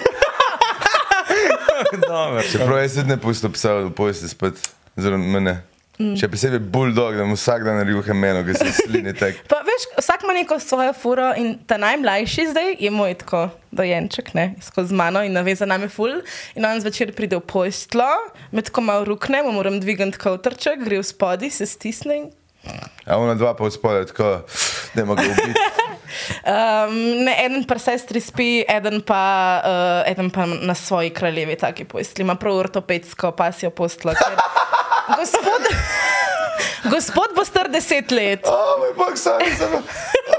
Čeprav jaz ne pustim psa, da pojeste spet zaradi mene. Mm. Še posebej bulldog, da mu vsak dan reče meno, ki se slini tek. Pa, veš, vsak ima neko svojo furo in ta najmlajši zdaj je moj tako dojenček, ne, skozi mano in navezan name ful. In on zvečer pride v pojstlo, med ko malo rukne, mu moram dvigati kautrček, gre v spodi, se stisne. In... A ona dva pa v spodi, tako da ima ga ubiti. <laughs> Um, ne, eden pa sestri spi, eden pa, uh, eden pa na svoji kraljevi, taki pojstli. Ima prav ortopedsko pasijo postlo. Gospod, <laughs> gospod bo star deset let. Oh, moj bog, sem samo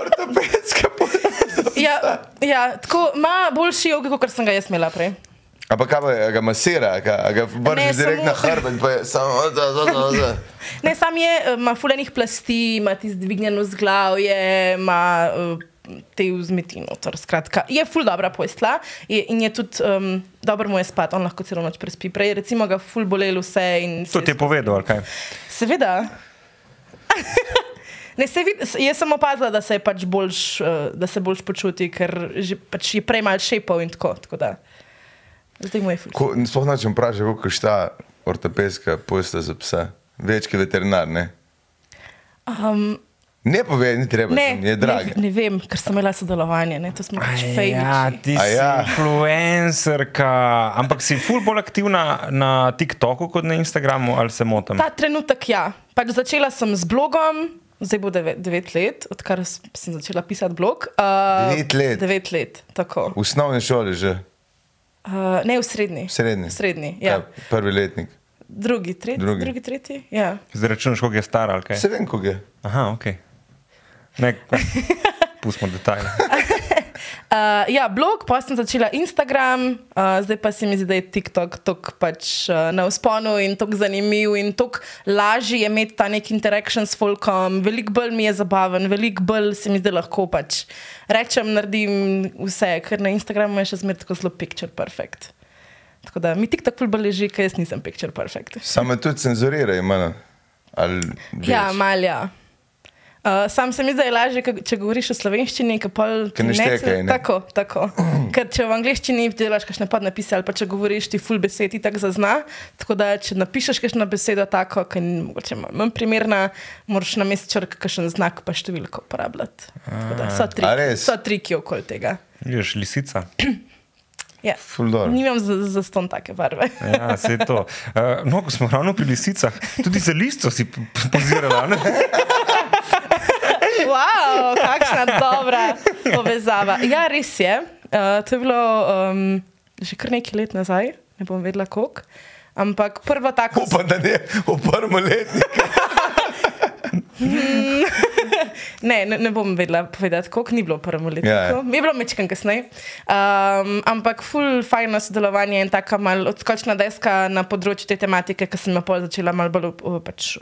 ortopedska postla. Ja, ja, tako ima boljši jog, kot sem ga jaz imela prej. Ampak kaj ga masira, kaj ga vrne direkt na hrbet, pa je samo za, za, za, za. <laughs> Ne, sam je, ima fulenih plasti, ima ti zdvignjeno zglavje, ima uh, te vzmetino. Skratka, je ful dobra pojstla je, in je tudi um, dobro mu je spati, on lahko celo noč prespi. Prej recimo ga ful bolelo vse. To ti je povedal, kaj? Seveda. <laughs> Ne, se vid, jaz sem opazila, da se je pač boljš, uh, da se boljš počuti, ker že, pač je prej mal šepal in tako. tako da. Zdaj mu je ful. Ko, sploh nočem vprašati, kako šta ortopedska posla za psa. Več kot veterinar, ne? Um, Ne povej, ni treba, ne, sem, je drag. ne, ne vem, ker sem imela sodelovanje, ne, to smo pač Ja, fejli. ti A si ja. influencerka, ampak si ful bolj aktivna na TikToku kot na Instagramu, ali se motim? Ta trenutek, ja. Pač začela sem z blogom, zdaj bo devet, devet let, odkar sem začela pisati blog. Uh, Devet let? Devet let, tako. V osnovni šoli že, Uh, ne v srednji. v srednji. V srednji, ja. Kaj, prvi letnik. Drugi, tretji. Drugi. Drugi, tretji, ja. Zdaj računaš, koliko je star ali kaj? Se vem, kako je. Aha, ok. Ne, <laughs> pustimo detajle. <laughs> Uh, ja, blog, pa sem začela Instagram, uh, zdaj pa se mi zdi, da je TikTok tako pač, uh, na vzponu in tako zanimiv in tako lažje je imeti ta nek interaktion s folkom, veliko bolj mi je zabaven, veliko bolj se mi zdi lahko pač rečem, naredim vse, ker na Instagramu je še zmeraj tako zelo picture perfect. Tako da mi TikTok bolj leži, ker jaz nisem picture perfect. Samo tudi cenzurirajo, manj. Ali Ja, več? malja. Uh, sam se mi zdi, da je lažje, če govoriš v slovenščini, ki pa Ker ne štekaj, ne? Tako, tako. Ker če v angleščini delaš kakšne podnapise ali pa če govoriš ti full besed, ti tako zazna. Tako da, če napišeš kakšno besedo tako, ki je mogoče manj primerna, moraš na mest črk kakšen znak pa številko uporabljati. Da So, triki, res? so triki okoli tega. Vidiš, lisica. <clears throat> Ja. Ful dobro. Nimam za, za ston take barve. Ja, se je to. Uh, <laughs> no, ko smo ravno pri lisicah, tudi za listo si pozirala. <laughs> Wow, kakšna dobra povezava. Ja, res je. Uh, to je bilo um, že kar nekaj let nazaj, ne bom vedela koliko. Ampak prvo tako. Upam, da ne v prvem letniku. <laughs> Ne, ne, ne bom vedela povedati, koliko ni bilo v prvem letu. Ja, ja. Yeah. Je bilo mečkam kasneje. Um, ampak ful fajno sodelovanje in taka mal odskočna deska na področju te tematike, ki sem jo pol začela mal bolj uh, pač.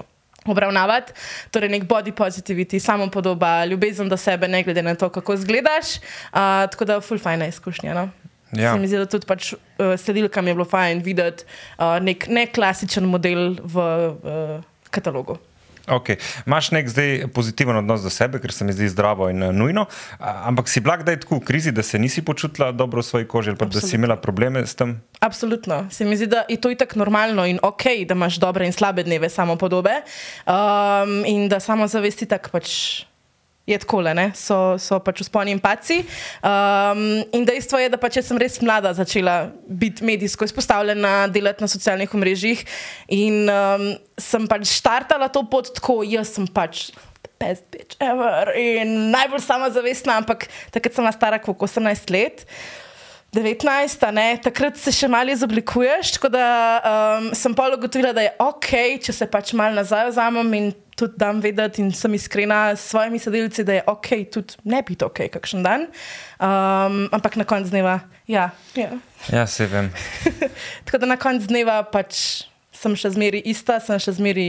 Obravnavati, torej nek body positivity, samo podoba, ljubezen do sebe, ne glede na to, kako izgledaš. Uh, tako da, ful fajna izkušnja. No? Ja. Se mi zdi, da tudi pač, uh, sledilkam je bilo fajn videti uh, nek neklasičen model v uh, katalogu. Okay. Imáš nek zdaj pozitiven odnos do sebe, ker se mi zdi zdravo in uh, nujno, ampak si bila kdaj tako v krizi, da se nisi počutila dobro v svoji koži ali pa da si imela probleme s tem? Absolutno. Se mi zdi, da je to itak normalno in ok, da imaš dobre in slabe dneve samo podobe um, in da samo zavesti tako pač. Je tako? So, so pač vzponi in paci. Um, in dejstvo je, da pač jaz sem res mlada začela biti medijsko izpostavljena, delati na socialnih omrežjih. In um, sem pač štartala to pot tako, jaz sem pač best bitch ever in najbolj samozavestna, ampak takrat sem bila stara kot 18 let. 19, a ne, takrat se še malo izoblikuješ, tako da um, sem pa ugotovila, da je ok, če se pač malo nazaj vzamem in tudi dam vedeti in sem iskrena s svojimi sodelavci, da je ok, tudi ne biti ok, kakšen dan. Um, ampak na koncu dneva, ja. ja. Ja, se vem. <laughs> Tako da na koncu dneva pač sem še zmeri ista, sem še zmeri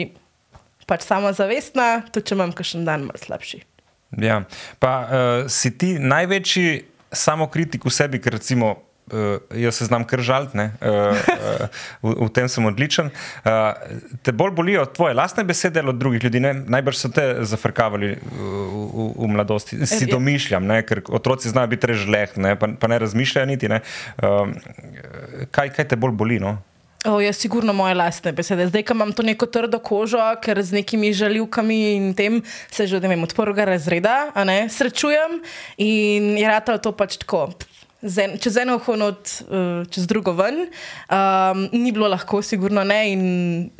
pač samozavestna, tudi če imam kakšen dan malo slabši. Ja. Pa uh, si ti največji samokritik v sebi, ker recimo. Uh, jaz se znam kar žaliti, uh, uh, v, v tem sem odličen. Uh, te bolj bolijo tvoje lastne besede od drugih ljudi? Ne? Najbrž so te zafrkavali v, v, v mladosti. Si Ja. domišljam, ne? ker otroci znajo biti režleh? Pa, pa ne razmišljajo niti. Ne? Uh, kaj, kaj te bolj boli? No? O, jaz sigurno moje lastne besede. Zdaj, ko imam to neko trdo kožo, ker z nekimi žaljivkami in tem se že ne vem, od prvega razreda ne, srečujem in je ratalo to pač tako. En- Čez eno uho, not, eh, čez drugo ven. Um, ni bilo lahko, sigurno ne, in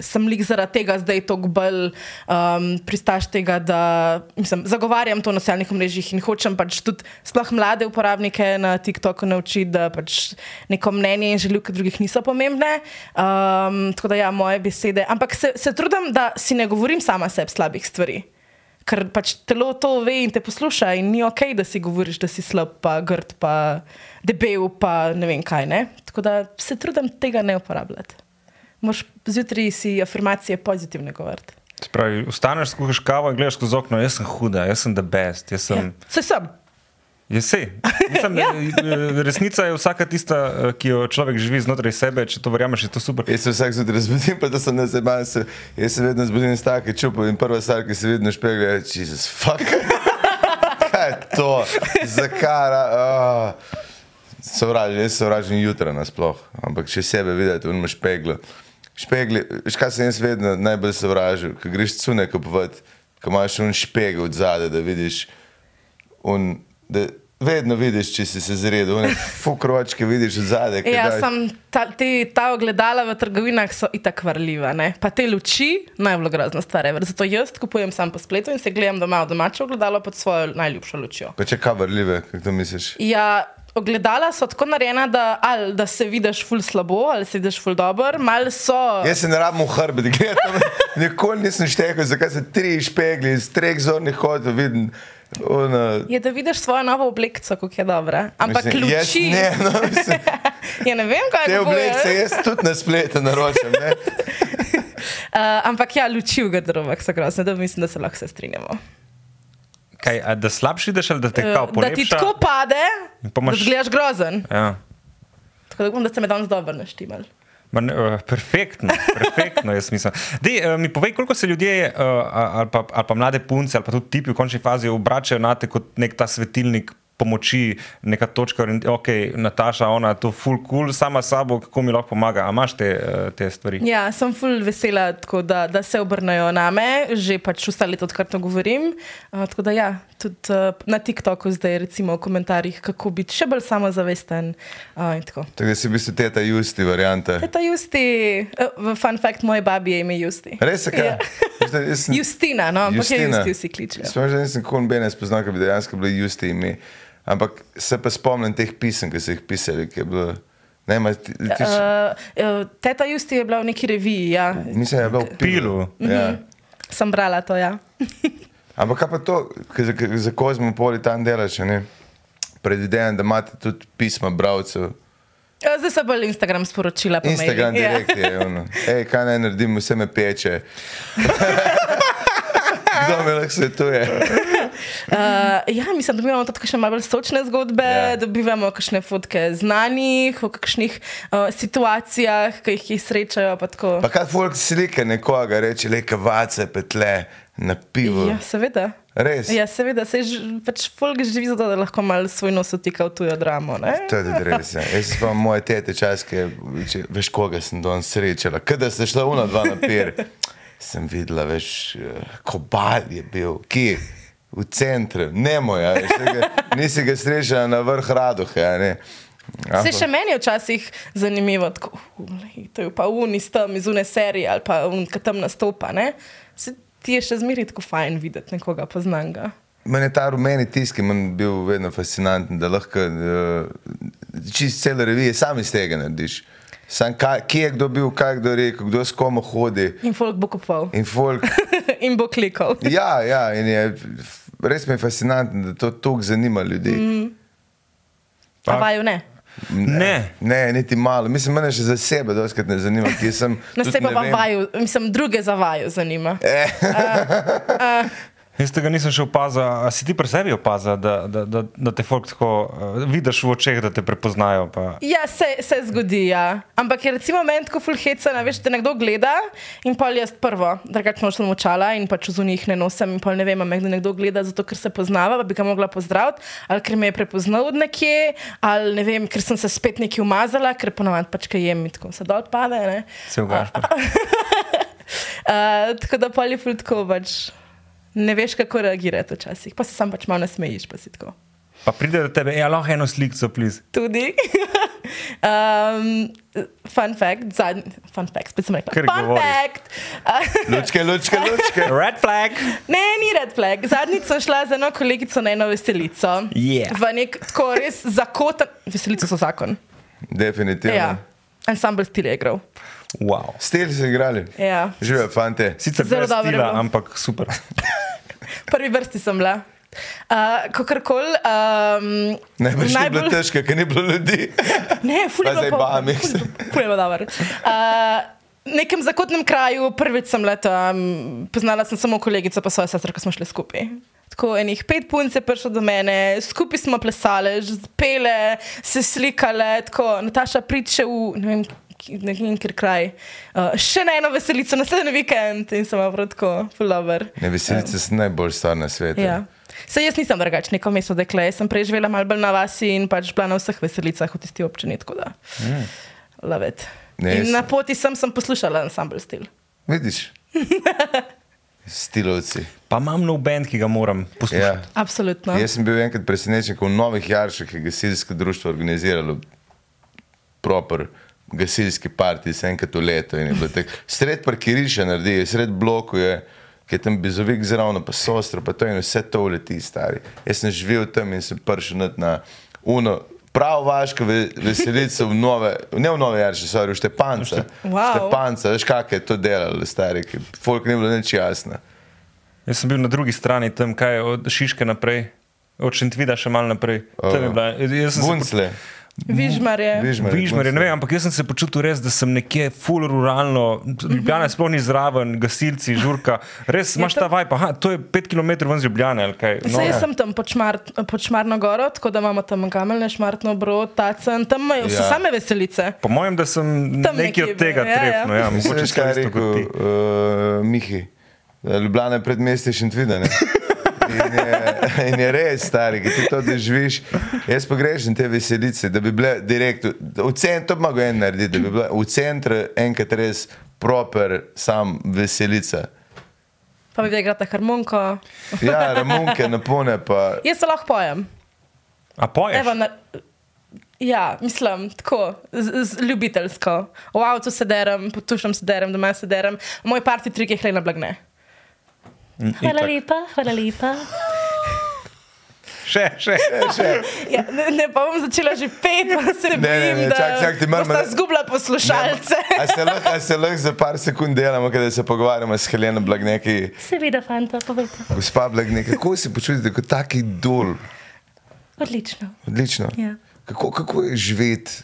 sem lik zaradi tega zdaj toliko bolj um, pristaš tega, da mislim, zagovarjam to na socialnih mrežah in hočem pač tudi sploh mlade uporabnike na TikToku naučiti, da pač neko mnenje in željuke drugih niso pomembne. Um, tako da ja, moje besede. Ampak se, se trudim, da si ne govorim sama sebi slabih stvari. Ker pač telo to ve in te posluša, in ni ok, da si govoriš, da si slab, pa grd, pa debel, pa ne vem kaj. Ne? Tako da se trudim tega ne uporabljati. Moš zjutraj si afirmacije pozitivne govoriti. Se Pravi, vstaneš, skuhaš kavo in gledaš skozi okno, jaz sem huda, jaz sem the best, sem. Ja. Se sem. Ja, sej. Mislim, <laughs> ja. Resnica je vsaka tista, ki jo človek živi znotraj sebe. Če to verjameš, je to super. Jaz se vsak zjutraj zbudim, pa da sem ne zabaven. Jaz se vedno zbudim s takim čupom in prva stvar, ki se vedno špegle, je, Jezus, fuck. <laughs> Kaj je to? Zakaj? Oh. Sovražim, jaz sovražim jutra nasploh, ampak če sebe videti, imaš špegle. Špegli, škaj sem jaz vedno najbolj sovražil, ko greš cune kupovati, ko imaš un špegel od zade, da vidiš, un, da vedno vidiš, če si se zredil, fukročke vidiš zade. Ja, daj... sem, ta, te, ta ogledala v trgovinah so itak varljiva, ne? pa te luči, najbolj grozna stvar. Zato jaz kupujem sam po spletu in se gledam doma v domače ogledalo pod svojo najljubšo lučjo. Pa če kaj varljive, kako misliš? Ja, ogledala so tako narejena, da, ali, da se vidiš ful slabo, ali se vidiš ful dobro, malo so. Jaz se ne rabim v hrbet, gledam. <laughs> Nikoli nisem štekel, zakaj se tri špegli iz treh zornih hodov vidim. Una... Je da vidiš svojo novo obleko, kako je dobra. Ampak Mislim, ključi. Ne, no, mislim, <laughs> ja, ne vem, kaj te je obleke jaz tudi na spletu naročam. Ne? Uh, <laughs> ampak ja, luči v garderobah so grozne, da mislim, da se lahko se strinjamo. Kaj, a da slabši ideš ali da te Uh, kao da polepša? ti tako pade, pa imaš- da zgledaš grozen. Ja. Tako da upam, da ste me danes dobro naštimal. Ma Ne, uh, perfektno, perfektno, jaz mislim. Dej, uh, mi povej, koliko se ljudje, uh, ali, pa, ali pa mlade punce, ali pa tudi tipi v končni fazi obračajo na te kot nek ta svetilnik pomoči, neka točka, ok, Nataša, ona je to full cool, sama sabo, kako mi lahko pomaga. A imaš te, uh, te stvari? Ja, sem ful vesela, tako, da, da se obrnejo name, že pač vse leto, odkar to govorim. Uh, tako da ja, tudi uh, na TikToku zdaj recimo v komentarjih, kako biti še bolj samozavesten. Uh, in tako. Tako da si v bistvu teta Justi varianta. Teta Justi, uh, fun fact, moje babi je ime Justi. Res je kaj? Ja. Justina, no, ampak je Justina. Justi vsi kličejo. Sploh že nisem nikoli bene spoznal, da bi dejansko bili Justi ime. Ampak se pa spomnim teh pisem, ki so jih pisali, ki je bilo. Ne, ma, ti, ti, uh, Uh, uh, teta Justi je bila v neki reviji, ja. mislim, da je bil v Pilu. Ja. sem brala to. Ja. <laughs> Ampak kaj pa to, ki za, za kozmo poli tam delaš? Predvidevam, da imate tudi pisma bralcev. Ja, Zdaj se bolj Instagram sporočila. po Instagram mailih, ja. direkt je ono. <laughs> Ej, kaj naj naredim, vse me peče. <laughs> Kdo me lahko svetuje? Uh, ja, mislim, da dobivamo tudi še malo bolj sočne zgodbe, Ja. yeah. dobivamo kakšne fotke znanih, v kakšnih uh, situacijah, ki jih, jih srečajo. Pa tako. Pa kaj folk slike nekoga, reče, le kavace, petle, na pivo. ja, seveda. Res? Ja, seveda, se pač folk živi zato, da lahko malo svoj nos vtika v tujo dramo. Ne? To je tudi res. Ja. Jaz se spomnim moje tete časke, veš, koga sem danes srečala. Kada ste šla una dva na pier, sem videla, veš, eh, kobal je bil, kje? V centru, ne moja, nisi ga srečala na vrh radohe, a ne. Se še meni je včasih zanimivo, tako, "Lej, to je pa uni s tam iz une serije ali pa unka tam nastopa. Ne? Se ti je še zmeraj tako fajn videti nekoga poznanga. Meni je ta rumeni tisk, ki mi je bil vedno fascinanten, da lahko uh, čist cele revije sam iz tega narediš. Sam, kaj, kje je kdo bil, kaj je kdo rekel, kdo s komu hodi. In folk bo kupoval. In folk, <laughs> In bo klikal. <laughs> ja, ja, in je, res mi je fascinantno, da to tako zanima ljudi. Mm. Pa vaju ne. Ne. Ne, niti malo. Mislim, mene še za sebe doskrat ne zanima, sem. <laughs> Na tudi sebe ne pa vem. vaju, mislim, druge za vaju zanima. Jaz tega nisem še opazil. A si ti pri sebi opazil, da, da, da, da te folk tako uh, vidiš v očeh, da te prepoznajo? Pa... Ja, se, se zgodi, ja. Ampak je recimo meni tako fulheca, veš, da nekdo gleda in pol jaz prvo, drugače nočem močala in pač z njih ne nosim in pol ne vem, a me kdo nekdo gleda zato, ker se poznava, pa bi ga mogla pozdraviti, ali ker me je prepoznal od nekje, ali ne vem, ker sem se spet nekaj umazala, ker ponavadi pač kaj jem in tako se dol pade. Ne? Se ugaš. pa. <laughs> Uh, tako da pol je ful tako pač. Ne veš, kako reagirati včasih, pa se sam pač malo nasmejiš, pa si tako. Pa pride do tebe, ja, lahko eno sliko, pliz. Tudi. <laughs> um, fun fact, zadnji, fun fact, spet sem rekla. Kar fun govoriš. fact. <laughs> Lučke, lučke, lučke. Red flag. ne, ni red flag. Zadnjič sem šla z eno kolegico na eno veselico. Yeah. V nek tako res zakoten, veselice so zakon. Definitivno. Ja. Ensemble stil je igral. Wow. Stel so igrali. Ja. Živijo, fante. Sicer Zelo dobro ampak super. Prvi vrsti sem bila. Uh, Kakorkoli. Um, Najbrž je bilo težko, ker ni bilo ljudi. Ne, ful je Pa zdaj bilo bami. Ful je bilo dobro. Uh, nekem zakotnem kraju, prvič sem leta, um, poznala sem samo kolegico, pa svojo sestro, ko smo šli skupaj. tako enih pet punc je prišlo do mene, skupaj smo plesali, pele, se slikale, tako Nataša priče v ne vem. Ne vem, kjer kraj. Uh, še na eno veselico, naslednji vikend in sem prav tako, fulover. Ne, veselice um. so najbolj stvar na svetu. Ja. Se jaz nisem drugačen, neko mesto dekle. Jaz sem prej živela malo bolj na vasi in pač bila na vseh veselicah v tisti občini. Tako da, mm. lavet. Ne, na poti sem, sem poslušala ensemble stil. Vidiš? <laughs> Stilovci. Pa imam nov bend, ki ga moram poslušati. Ja. Absolutno. Jaz sem bil enkrat presenečen, ko v Novih Jaršah je gasilsko društvo organiziralo proper gasilski parti, se enkrat v leto. Sred parkirišča naredi, sred bloku je, ki je tam bizovik zraven, pa sostro, pa to in vse to uleti stari. Jaz sem živel tam in sem prišel na uno. Prav vaška veselica v nove, ne v nove jarše, sorry, v Štepance. Wow. Štepance, veš kak je to delalo, stari, ki folk ni bilo nič jasno. Jaz sem bil na drugi strani tam, kaj od Šiške naprej, od Šentvida še malo naprej. Uh, tam je bila, jaz sem Buncle. se... Vižmarje. Vižmarje, ne vem, ampak jaz sem se počutil res, da sem nekje full ruralno, Ljubljana je sploh ni zraven, gasilci, žurka. Res imaš ta vaj, pa to je pet km ven z Ljubljane. No. Sej, jaz sem tam pod, šmar, pod Šmarno goro, tako da imamo tam kameljne, Šmartno brod, tacen, tam ja. so same veselice. Po mojem, da sem tam nekaj od tega ja, trefno. Ja, ja. Mogoče skaj rekel, uh, Mihi, Ljubljana je predmestje Šentvida. In je, <laughs> in je res, stari, ki ti to doživiš. Jaz pa grešim te veselice, da bi bile direktno, v centru, to mogo en narediti, da bi bile v centru enkrat res proper, sam veselica. Pa bi igrala harmoniko. Ja, harmonike napone pa. Jaz se lahko pojem. A poješ? Evo, na, ja, mislim, tako, z, z ljubiteljsko. V avtu se derem, potušam se derem, doma se derem. Moj parti trik je hlena blagne. Hvala lepa, hvala lepa. Še, še, še. <laughs> Ja, ne, ne pa bom začela že pet, pa se ne bojim, da čak, čak, bomo zgubila poslušalce. Ne, a se lahko za par sekund delamo, kada se pogovarjamo s Heleno Blagneki? Seveda, fanta, povejte. Gospa Blagneki, kako se počutite kot taki dol? Odlično. Odlično. Ja. Kako, kako je živeti?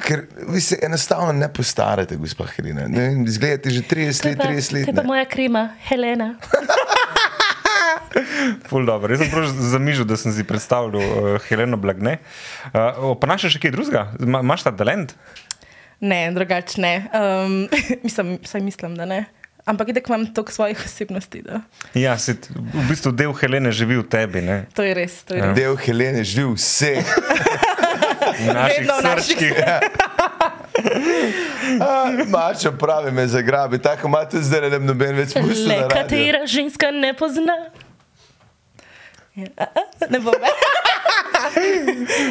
Ker vi se enostavno ne postarate, gospod Helena. Zgledate že 30 let, 30 let. To je pa moja krima, Helena. <laughs> Ful dobro. Jaz sem prav zamižil, da sem si predstavljal uh, Heleno Blagne. Uh, pa naš še kaj drugega? Imaš ta talent? Ne, drugače ne. Um, <laughs> mislim, mislim, da ne. Ampak idek imam toliko svojih osebnosti. Da. Ja, si, v bistvu del Helene živi v tebi. Ne? To je res. To je ja. res. Del Helene živi v vseh. Vedno <laughs> v naših. <laughs> Mačo pravi, me zagrabi, tako imate zdaj, da ne noben več pusti. Katera ženska ne pozna? Ja, ne bom več.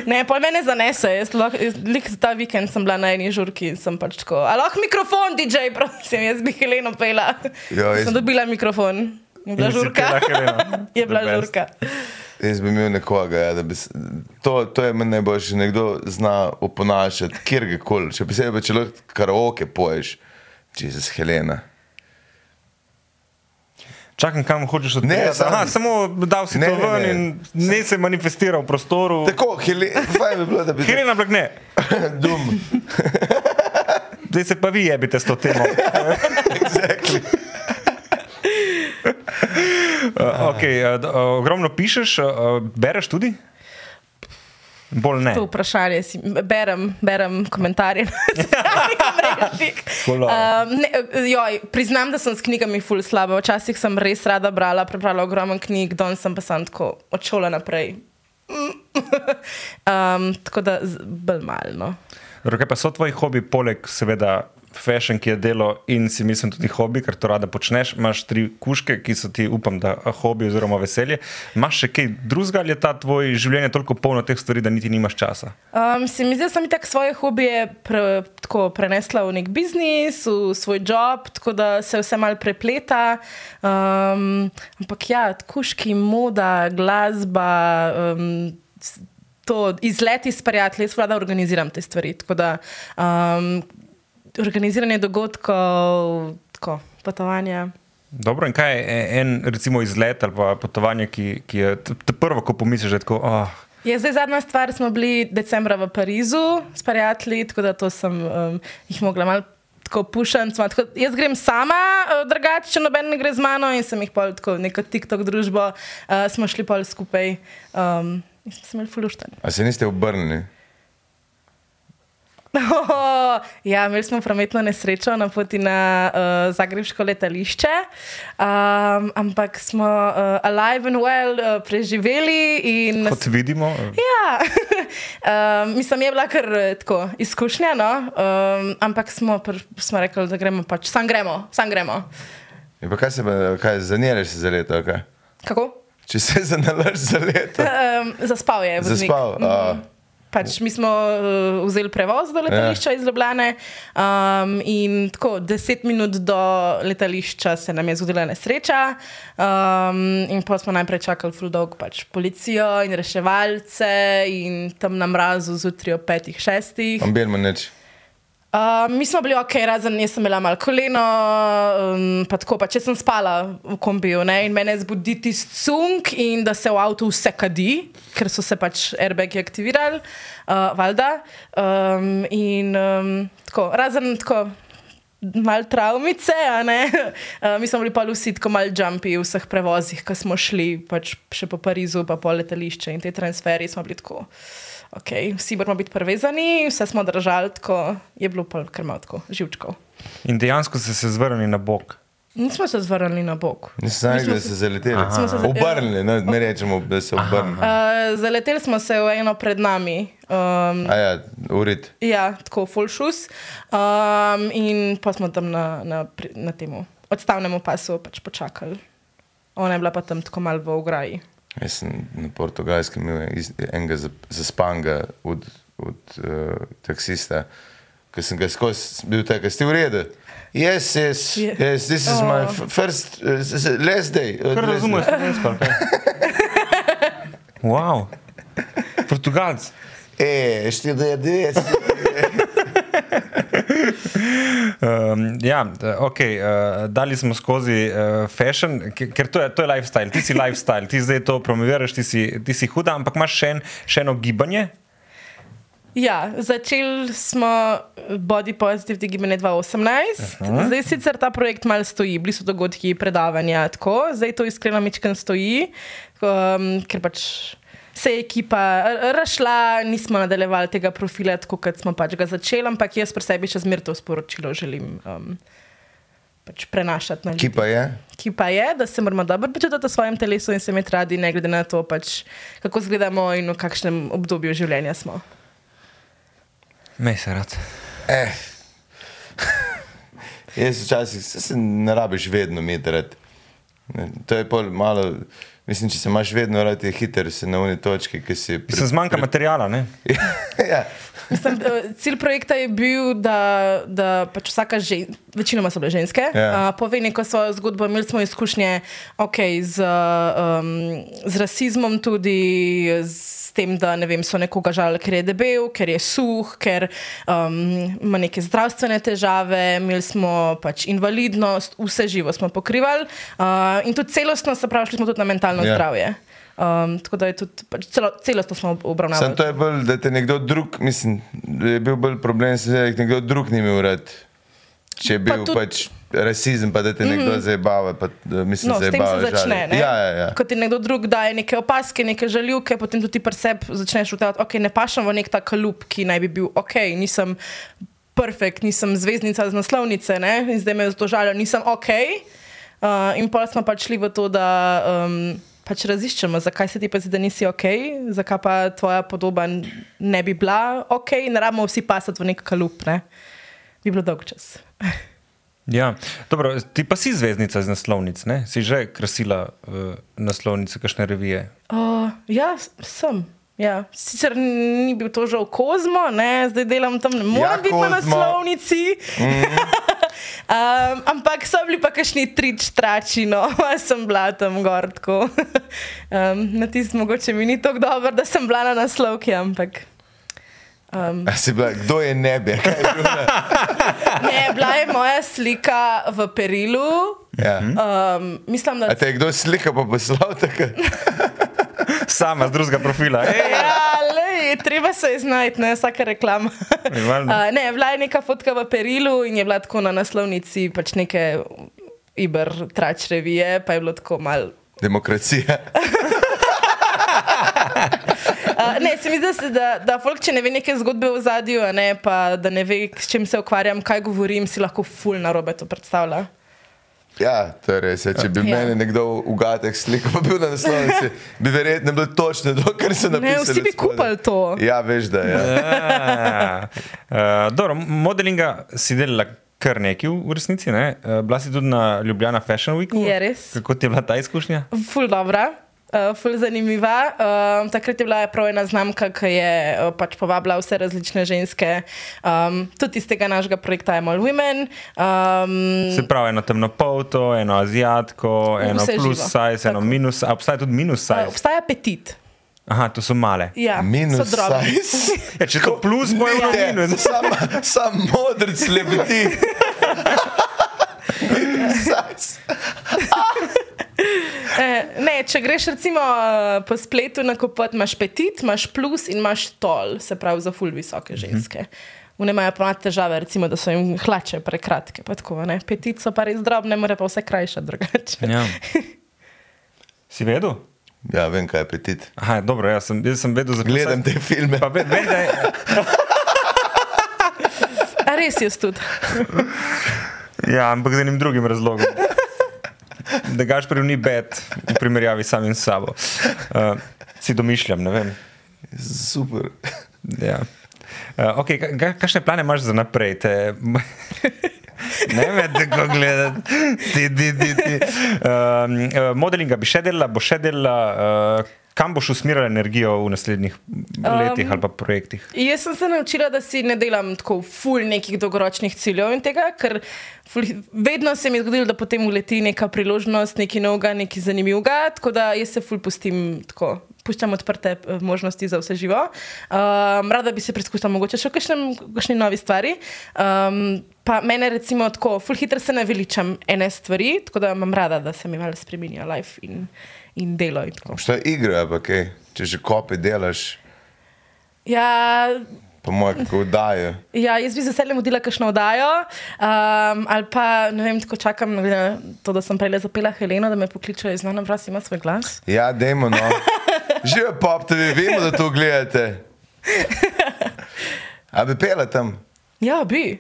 Ne, pa me ne zanese. Jaz, jaz, ta vikend sem bila na eni žurki in sem pač tako. Lahko mikrofon, DJ, prosim, jaz bi Heleno pela. Jo, jaz... Sem dobila mikrofon. Je bila žurka. Je bila žurka. Jaz bi imel nekoga, ja, da bi se, to, to je meni najboljše, nekdo zna oponašati, kjer koli. Še posebej, če lahko karaoke poješ, če si Helena. Čakam, kam hočeš od tega. Aha, samo dal si ne, to ven ne, ne. in ne se manifestira v prostoru. Tako, Heli, bi bilo, da bi. Helena blagne. <laughs> Dum. <laughs> Zdaj se pa vi jebite s to temo. <laughs> exactly. Uh, okay, uh, ogromno pišeš, uh, bereš tudi? Bolj ne. To vprašanje si berem, berem komentarje na <laughs> Twitterju. um, priznam, da sem s knjigami ful slaba. Včasih sem res rada brala, prebrala ogromno knjig, danes sem pa sem tako odšola naprej. <laughs> um, tako da bolj malo. No. Kaj pa so tvoji hobi, poleg seveda fashion, ki je delo in si mislim tudi hobi, ker to rada počneš. Imáš tri kuške, ki so ti, upam, da hobi oziroma veselje. Imáš še kaj drugega ali je ta tvoj življenje toliko polno teh stvari, da niti nimaš časa? Um, se mi zdi, da sem tako svoje hobije pre, tako prenesla v nek biznis, v svoj job, tako da se vse mal prepleta. Um, ampak ja, kuški, moda, glasba. Um, izleti s prijatelji, jaz vlada organiziram te stvari. Da um, organiziranje dogodkov, tako, potovanja. Dobro, in kaj je en recimo, izlet ali potovanje, ki, ki je prvo, ko pomisliš, da je tako. Oh. Je zdaj zadnja stvar, smo bili decembra v Parizu s prijatelji, tako da sem um, jih mogla malo tako pušen. Jaz grem sama, uh, drugače, če noben ne gre z mano in sem jih pol tako neko TikTok družbo, uh, smo šli pol skupaj um, in smo se imeli fuluštani. A se niste obrnili? Oh, <laughs> ja, imeli smo prometno nesrečo na poti na uh, Zagrebsko letališče, um, ampak smo uh, alive and well uh, preživeli. In... Kot vidimo. Ja, <laughs> um, mislim, je bila kar tako izkušnja, no? um, ampak smo, smo rekli, da gremo pač, sam gremo, sam gremo. In pa kaj se, kaj zaniraš za leto? Kaj? Kako? Če se <laughs> zanalaš za leto. Um, zaspal je. Zaspal. Mm -hmm. Pač mi smo uh, vzeli prevoz do letališča ja. iz Ljubljana, um, in tako deset minut do letališča se nam je zgodila nesreča. Um, in pa smo najprej čakali zelo dolgo pač policijo in reševalce, in tam na mrazu zjutraj ob petih, šestih. Ambirmo neč. Uh, mi smo bili ok, razen jaz sem imela malo koleno, um, pa tako pa če sem spala v kombiju ne, in mene zbudi tisti sunk in da se v avtu vse kadi, ker so se pač airbagi aktivirali, uh, valjda. Um, in um, tako, razen tako. Mal traumice, a ne. Uh, <laughs> mi smo bili pa vsi tako mal jumpi v vseh prevozih, ko smo šli pač še po Parizu, pa po letališče in te transferje smo bili tako okay, vsi moramo biti prevezani, vse smo držali, tako je bilo pa kar malo živčkov. In dejansko ste se zvrnili na bok. Nismo se zvrnili na bok. Nismo se, se zaleteli, smo se obrnili, ne, ne rečemo, da se obrnili. Uh, zaleteli smo se v eno pred nami. Um, ja, urit. Ja, tako full shoes. Um, in pa smo tam na, na, na tem odstavnem pasu pač počakali. Ona je bila pa tam tako malo v ograji. Jaz sem na portugalskem imel enega zaspanega od, od uh, taksista, ki sem ga skozi bil tak, ste v redu. Yes, yes, yes, this is oh. my first, uh, last day. Uh, Kar razumeš, slovensko. <laughs> wow, portugalc. E, štiri, devet. Um, ja, ok, uh, dali smo skozi uh, fashion, ker to je, to je lifestyle, ti si lifestyle, ti zdaj to promoviraš, ti si, ti si huda, ampak imaš še, en, še eno gibanje. Ja, začeli smo Body Positive gibanje 2018, uh -huh. zdaj sicer ta projekt malo stoji, bili so dogodki, predavanja, tako, zdaj to iskreno mičken stoji, um, ker pač se je ekipa rašla, nismo nadaljevali tega profila, tako kot smo pač ga začeli, ampak jaz pri sebi še zmerno to sporočilo želim. Um, Pač prenašati na ljudi. Ki pa je? Ki pa je, da se moramo dobro počutiti v svojem telesu in se imeti radi, ne glede na to, pač, kako izgledamo in v kakšnem obdobju življenja smo. Me se rad. Eh. <laughs> Jaz včasih se ne rabiš vedno imeti rad. To je pol malo. Mislim, če se imaš vedno rad, je hiter, se na uni točki, ki si. Pri... Se zmanjka pri... materijala. <laughs> ja. Mislim, cilj projekta je bil, da, da pač vsaka ženska, večinoma so bile ženske, ja. uh, pove neko svojo zgodbo. Imeli smo izkušnje okay, z, um, z rasizmom, tudi z tem, da ne vem, so nekoga žalili, ker je debel, ker je suh, ker um, ima neke zdravstvene težave, imeli smo pač invalidnost, vse živo smo pokrivali uh, in tudi celostno, se pravi, šli smo tudi na mentalno yeah. Ja. zdravje. Um, tako da je tudi pač celo, celostno smo obravnavali. Sam to je bolj, da te nekdo drug, mislim, da je bil bolj problem, da te nekdo drug ni imel rad. Če je bil pa tudi, pač rasizem, pa da te nekdo mm -hmm. zabava. Pa, mislim, no, s tem se začne. Ja, ja, ja. Ko ti nekdo drug daje neke opaske, neke žaljivke, potem tudi pri sebi začneš ugotavljati, ok, ne pašem v nek ta kalup, ki naj bi bil ok, nisem perfekt, nisem zvezdnica z naslovnice ne? in zdaj me zato žalijo, nisem ok. Uh, in pa smo pač šli v to, da um, pač raziščemo, zakaj se ti pa zdi, da nisi ok, zakaj pa tvoja podoba ne bi bila ok, ne rabimo vsi pasati v nek kalup. Ne? Bi bilo dolg čas. <laughs> Ja, dobro, ti pa si zvezdnica z naslovnic, ne? si že krasila uh, naslovnice, kakšne revije. Uh, ja, sem. Ja. Sicer ni bil to v Kozmo, ne? zdaj delam tam, ne morem ja, biti na naslovnici. <laughs> Mm. um, ampak so bili pa kakšni trič trači, no, <laughs> sem bila tam gorko. um, <laughs> na tisti mogoče mi ni tako dobro, da sem bila na naslovki, ampak. Um, bila, kdo je nebe? <laughs> ne, bila je moja slika v Perilu. Ja. Um, mislim, da te je kdo slika, pa poslal tako. <laughs> Sama z drugega profila. Ja, Ej, treba se je znajti, ne vsaka reklama. <laughs> Uh, ne, bila je neka fotka v Perilu in je bila tako na naslovnici pač neke Iber trač revije, pa je bilo tako mal. Demokracija. Uh, ne, se mi zdi, da, da folk, če ne ve neke zgodbe v zadju, ne, pa da ne ve, s čim se ukvarjam, kaj govorim, si lahko ful na robe to predstavlja. Ja, to je res. Ja. Če bi ja. meni nekdo v gatek slikal, pa bil na naslovnici, bi verjetno bilo točno to, kar se napisalo. Ne, vsi bi kupali to. Ja, veš, da je. Ja. uh, dobro, modelinga si delala kar nekaj v resnici, ne? Uh, bila si tudi na Ljubljana Fashion Week. Je res. Kako ti je bila ta izkušnja? Ful dobra uh, ful zanimiva. Uh, takrat je bila prav ena znamka, ki je uh, pač povabila vse različne ženske, um, tudi iz tega našega projekta Amol Women. Um, Se pravi, eno temno polto, eno azijatko, eno plus živo. size, eno Tako. minus, a obstaja tudi minus size. Uh, obstaja petit. Aha, to so male. Ja, minus size. <laughs> ja, če to plus, bo je minus. <laughs> Sam, sam modrc lebdi. <laughs> size. <laughs> Eh, ne, če greš recimo eh, po spletu na kupot, imaš petit, imaš plus in imaš tol, se pravi za ful visoke mhm. ženske. Vne imajo pa težave, recimo, da so jim hlače prekratke. Pa tako, petit so pa res drobne, mora pa vse krajše drugače. Ja. <laughs> Si vedel? Ja, vem, kaj je petit. Aha, dobro, jaz sem, jaz sem vedel za Gledam te filme. Pa ve, da je... <laughs> A res je tudi. ja, ampak z enim drugim razlogom da gaš pri ni bed v primerjavi s samim sabo. Uh, si domišljam, ne vem. Super. Ja. Uh, okay, kakšne plane imaš za naprej? Te... <laughs> Ne vem, kako gledati. Ti, ti, ti, ti. Um, modelinga bi še delala, bo še delala. Uh, kam boš usmerila energijo v naslednjih letih um, ali pa projektih? Jaz sem se naučila, da si ne delam tako ful nekih dolgoročnih ciljev in tega, ker ful, vedno se mi je zgodilo, da potem uleti neka priložnost, neki noga, neki zanimiv ga, tako da jaz se ful pustim tako. Puščam odprte eh, možnosti za vse živo. Um, rada bi se preizkušala, mogoče še v kakšni novi stvari. Um, pa mene, recimo, tako, ful hitro se naveličam ene stvari, tako da imam rada, da se mi malo spremenijo life. In, in delo. Šta je igra, kaj? če že kopi delaš? Ja. Po mojem, kako vdajo. Ja, jaz bi z veseljem vodila kakšno vdajo. Um, ali pa ne vem, tako čakam na to, da sem prej zapela Heleno, da me pokliče iz Nana Vras, ima svoj glas. Ja, dajmo. No. Živijo pop, tudi vemo, da to gledate. A bi pela tam? Ja, bi.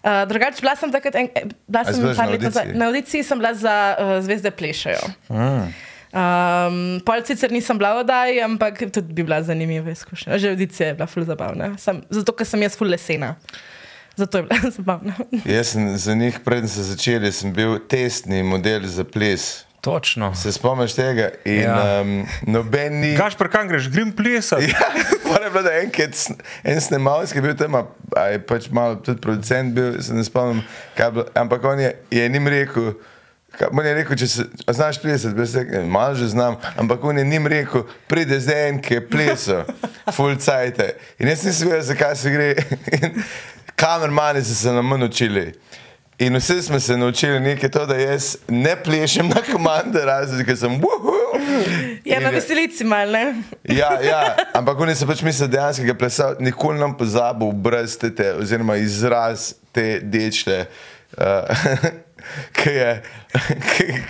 Uh, drugače, bila sem takrat, en, bila sem nekaj let nazaj. Na audiciji sem bila za uh, Zvezde plešajo. Mm. Um, pol sicer nisem bila v oddaji, ampak tudi bi bila zanimiva izkušnja. Že audicija je bila ful zabavna. Sem, zato, ker sem jaz ful lesena. Zato je bila <laughs> zabavna. jaz sem za njih, predtem se začeli, sem bil testni model za ples. Točno. Se spomniš tega? In, ja. um, noben ni. Kaš pa kam greš, grem plesati. Ja, <laughs> moram reči, da enkrat en snemalec, ki je bil tam, a je pač malo tudi producent bil, se ne spomnim, kaj bilo. Ampak on je, je njim rekel. On je rekel, če se, znaš plesati, bi rekel, malo že znam, ampak on je njim rekel, pride zdaj en, ki je plesal, full cajte. In jaz nisem vedel, zakaj se gre. <laughs> Kamermani so se nam naučili. In vsi smo se naučili nekaj to, da jaz ne plešem na komande, razen ker sem. Ja, na veselici malo? Ja, ja, ampak oni so pač mislili, da dejansko je plesal, nikoli nam pozabil brez te, oziroma izraz te dečle. Uh, <laughs> ki je,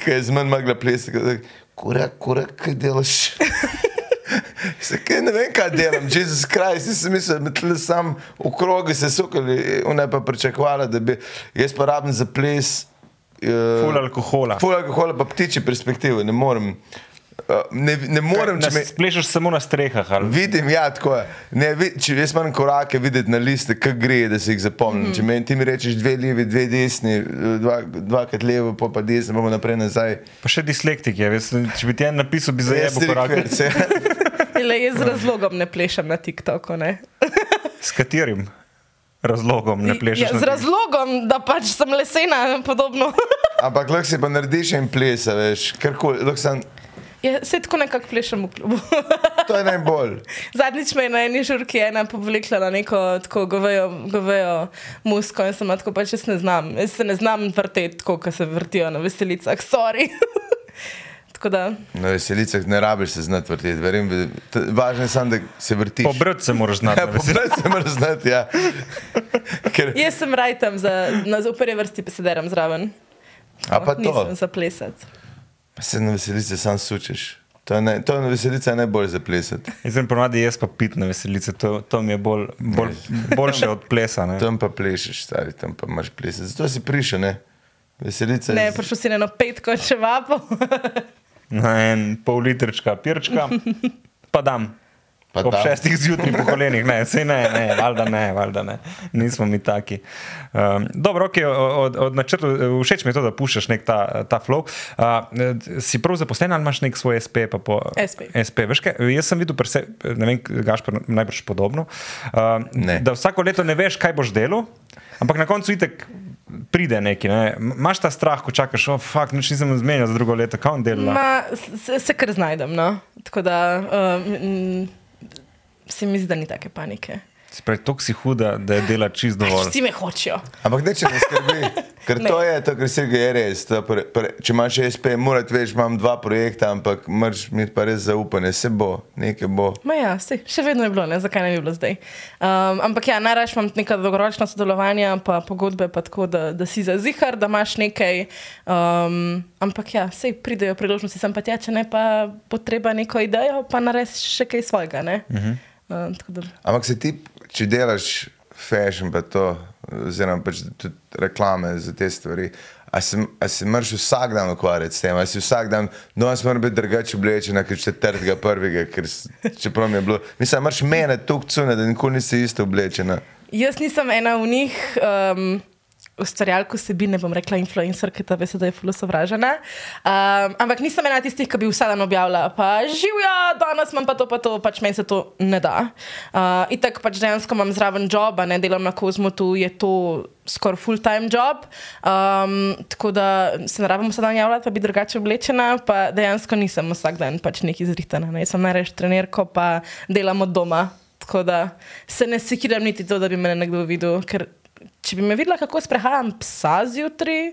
je z menj mogla plesati, kore, kore, kaj delaš. <laughs> Se, kaj, ne vem, kaj delam, Jezus Kristus, sem mislil, da sem v krogu se sukali, ona je pa pričakovala, da bi jaz pa rabim za ples. Uh, ful alkohola. Ful alkohola, pa ptiči perspektive, ne morem. Ne, ne morem, če me splešaš samo na strehah. Ali? Vidim, ja, tako je. Ne, vid, če jaz imam korake videti na liste, kaj gre, da se jih zapomnim. Mm -hmm. Če me, ti mi rečeš dve levi, dve desni, dva, dvakrat levo, pa pa desni, bomo naprej nazaj. Pa še dislektik je, veš, če bi ti en napisal, bi zajel korake. <laughs> Le jaz z razlogom ne plešem na TikToku. Ne? <laughs> S katerim? Razlogom ne plešeš. Ja, z razlogom, da pač sem lesena podobno. Ampak lahko si pa narediš in plesa, veš, karkoli. Ja, se tako nekako plešem v klubu. <laughs> to je najbolj. Zadnjič me je na eni žurki ena povlekla na neko tako govejo, govejo musko in sem tako pač jaz ne znam. Jaz se ne znam vrteti tako, kot se vrtijo na veselicah, sorry. <laughs> Na veselicah ne rabiš se znati vrteti, verjem. Važno je samo, da se vrtiš. Po brd se moraš znati. Ja, po brd se moraš znati, ja. <laughs> Ker... Jaz sem rajtam, za, na prvi vrsti pa sederam zraven. A pa to? Nisem za plesati. Se na veselice sam sučeš. To je, ne, to je na veselice najbolj za plesati. Jaz sem ponovadi jaz pa pit na veselice, to, to mi je bolj, bolj, boljše od plesa. Ne? Tam pa plešeš, stari, tam pa imaš plesati. Zato si prišel, ne? Veselica. Ne, prišel si na eno petko čevapo. na en pol litrčka pirčka, pa dam. Pa Ob tam. šestih zjutraj po kolenih, ne, se ne, ne, valjda ne, valjda ne, nismo mi taki. Um, dobro, ok, od, od načrtu, všeč mi je to, da puščaš nek ta, ta flow. Uh, si prav zaposlen ali imaš nek svoj SP? Po, SP. SP. Veš, kaj, jaz sem videl, prse, ne vem, Gašpor, najbrž podobno, uh, da vsako leto ne veš, kaj boš delal, ampak na koncu itek pride neki. Ne? Maš ta strah, ko čakaš, oh, fuck, nič nisem zmenil za drugo leto, kaj on dela? Ma, se, se kar znajdem, no. Tako da... Um, se mi zdi, da ni take panike. Spravi, to si huda, da je dela čist dovolj. Vsi me hočejo. Ampak <laughs> ne, če ne skrbi, ker to je to, kar se je res. Pre, pre, če imaš SP, moraš več, imam dva projekta, ampak moraš imeti pa res zaupanje, se bo, nekaj bo. Ma ja, si, še vedno je bilo, ne, zakaj ne bi bilo zdaj. Um, ampak ja, najraž imam neka dolgoročna sodelovanja, pa pogodbe, pa tako, da, da si za zihar, da imaš nekaj. Um, ampak ja, sej pridejo priložnosti, sem pa tja, če ne pa potreba neko idejo, pa narediš še kaj svojega. Uh -huh. Uh, ampak se ti če delaš fashion, pa to, oziroma pač tudi reklame za te stvari. A si moraš vsak dan ukvarjati s tem, a si vsak dan, no, jaz moram biti drugače oblečen, ker četrtega, prvega, ker čeprav mi je bilo. Mislim, moraš mene tukaj cune, da nikoli nisi isto oblečena. Jaz nisem ena v njih. Um ustvarjalko sebi, ne bom rekla influencer, ki ta ve, da je fulo sovražena. Um, ampak nisem ena tistih, ki bi vsak dan objavila, pa živja, danes imam pa to, pa to, pač meni se to ne da. Uh, in tako pač dejansko imam zraven job, ne delam na kozmotu, je to skoraj full-time job. Um, tako da se ne rabim vsak dan javljati, pa bi drugače oblečena, pa dejansko nisem vsak dan pač nek izritana. Ne? Sem najrež trenerko, pa delam od doma. Tako da se ne sekiram niti to, da bi me nekdo videl, ker če bi me videla, kako sprehajam psa zjutraj,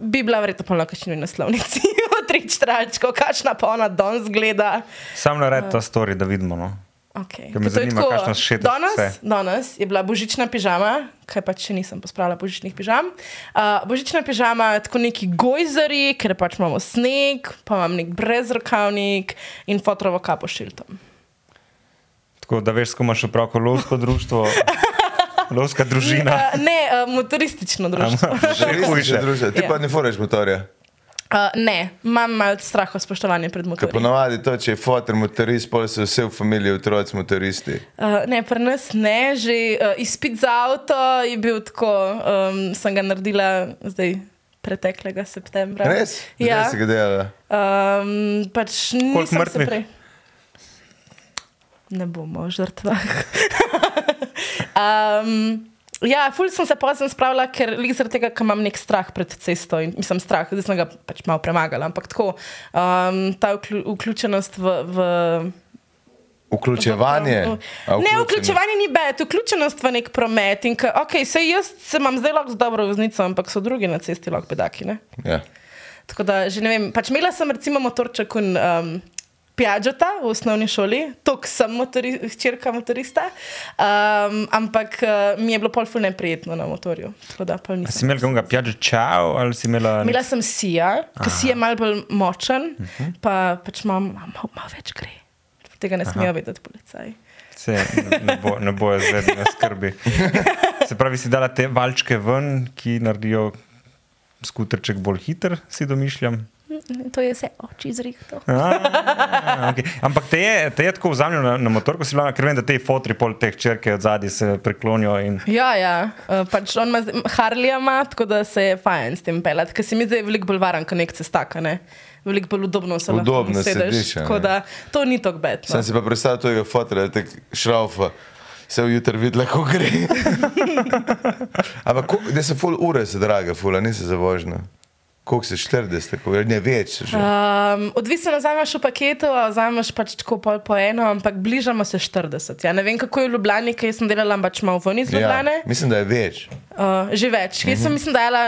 bi bila verjetno polna kakšni naslovnici. <laughs> Tri čtralčko, kakšna pa ona danes gleda. Sam nared ta story, da vidimo. No. Okay. Me zanima, kakšna še danes, danes je bila božična pižama, kaj pa če nisem pospravila božičnih pižam. Uh, božična pižama, tako neki gojzeri, ker pač imamo sneg, pa imam nek brezrokavnik in fotrovo kapo šiltom. Tako da veš, ko imaš opravko lovsko društvo. <laughs> Lovska družina. Uh, ne, uh, motoristično društvo. Motoristično društvo. Ti ja. pa ne foreš motorja. Uh, ne, imam malo strah o spoštovanju pred motorjem. Ponovadi to, če je fotor motorist, pa so vse v familiji otroci motoristi. Uh, ne, pri nas ne, že uh, izpit za avto je bil tako, um, sem ga naredila zdaj. Preteklega septembra. Res? Ja, se ga dela. Um, pač Koliko mrtvih? Ne bomo žrtvah. <laughs> Um, ja, ful sem se pozem spravila, ker zaradi tega, ker imam nek strah pred cesto in mislim strah, zdaj sem ga pač malo premagala. Ampak tako, um, ta vklju, vključenost v. v Vključevanje. Ne, vključevanje ni bed, vključenost v nek promet. In, ka, okay, sej jaz se imam zdaj lahko z dobro voznico, ampak so drugi na cesti lahko bedaki. Ja. Tako da, že ne vem, pač imela sem recimo motorček in um, Piažota v osnovni šoli, tako sem motori, hčerka motorista, um, ampak uh, mi je bilo pol fulno neprijetno na motorju. Si imel koga Piažo čau ali si imela? Imela sem Sija, ki si je mal bolj močen, uh mhm. -huh. pa pač imam malo mal več gre. Tega ne smejo vedeti policaji. Se, ne, ne, bo, ne bojo zdaj, da me skrbi. Se pravi, si dala te valčke ven, ki naredijo skuterček bolj hiter, si domišljam. To je vse oči zrihto. okay. Ampak te je, te je tako vzamljeno na, na motor, ko si bila, ker vem, da te fotri pol teh črke od zadaj se preklonijo. In... Ja, ja. Uh, pač on ima Harlija, tako da se je fajn s tem pelati, ker se mi zdi veliko bolj varen, kot nek cestaka. Ne? Veliko bolj udobno se lahko udobno sediš. Tako da to ni tako bed. No. Sem si pa predstavljal tega fotra, da te šraufa. Se v jutri vidi, kako gre. <laughs> Ampak, da se ful ure, se draga, ful, nisi za vožnjo. Koliko se 40, kako ne več? Um, odvisno, zamaš v paketu, zamaš pač tako pol po eno, ampak bližamo se 40. Ja, ne vem, kako je v Ljubljani, ker sem delala pač malo v Nizu. Ja, mislim, da je več. Uh, že več. Jaz sem, mhm. mislim, da je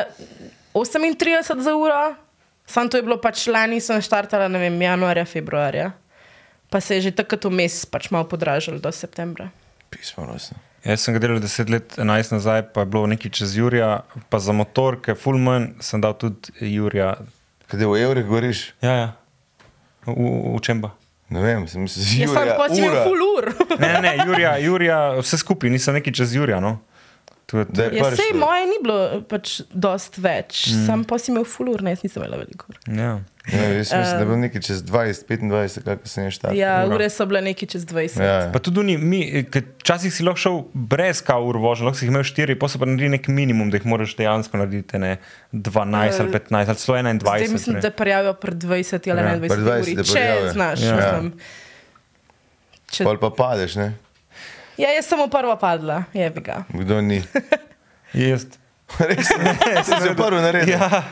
38 za uro, Sam to je bilo pač lani, sem štartala, ne vem, januarja, februarja. Pa se je že takrat vmes pač malo podražil do septembra. Pismo, resno. Jaz sem ga delal 10 let, 11 nazaj, pa je bilo nekaj čez Jurija, pa za motor, ki je full manj, sem dal tudi Jurija. Kaj v evrih govoriš? Ja, ja. V, v čem pa? Ne vem, sem se že Jaz sem pa si imel full ur. Ne, ne, Jurija, Jurija vse skupaj, nisem nekaj čez Jurija. No. Je Ja, sej moje ni bilo pač dost več, mm. sam pa si imel full ur, ne, jaz nisem imela veliko ur. ja. Ja, jaz mislim, da je bilo nekaj čez 20, 25, kako sem je štartal. Ja, ura. ure so bile neki čez 20. Ja, ja. Pa tudi ni, mi, včasih si lahko šel brez kaur vožnja, lahko si jih imel štiri, pa se pa naredi nek minimum, da jih moraš dejansko narediti ne 12 ali 15 ali celo 21. Zdaj mislim, ne. da prijavijo pred 20 ali Ja, 21 pred 20 uri, če znaš. Ja. Ja. Če... Pol pa padeš, ne? Ja, jaz sem v prvo padla, je bi ga. Kdo ni? <laughs> Jaz. Res, <laughs> sem se prvi naredil. Ja,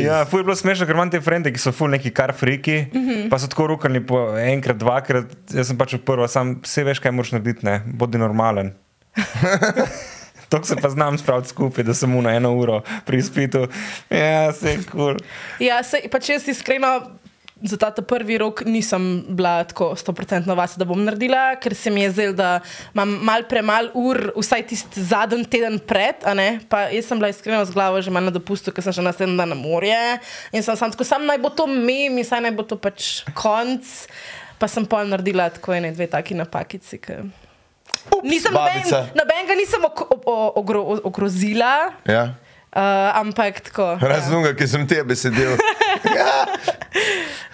ja ful je bilo smešno, ker imam te frende, ki so ful neki kar friki, mm. -hmm. pa so tako rukali po enkrat, dvakrat. Jaz sem pač v prvo, sam vse veš, kaj moraš narediti, ne, bodi normalen. <laughs> To se pa znam spraviti skupaj, da sem mu na eno uro pri izpitu. Ja, se je kul. Cool. Ja, se, pač jaz iskreno za ta ta prvi rok nisem bila tako 100% vas, da bom naredila, ker se mi je zdelo, da imam mal premal ur, vsaj tisti zadnji teden pred. Pa jaz sem bila iskreno z glavo že malo na dopustu, ker sem še naslednji dan na morje. In sem sam tako, sam naj bo to mem, in saj naj bo to pač konc. Pa sem pol naredila tako ene, dve taki napakici. Ke... Nisem noben, nobenega nisem ok- o- o- ogro, ogrozila, Ja. Uh, ampak tako. Razumem, ki sem tebe sedel. <laughs> Ja.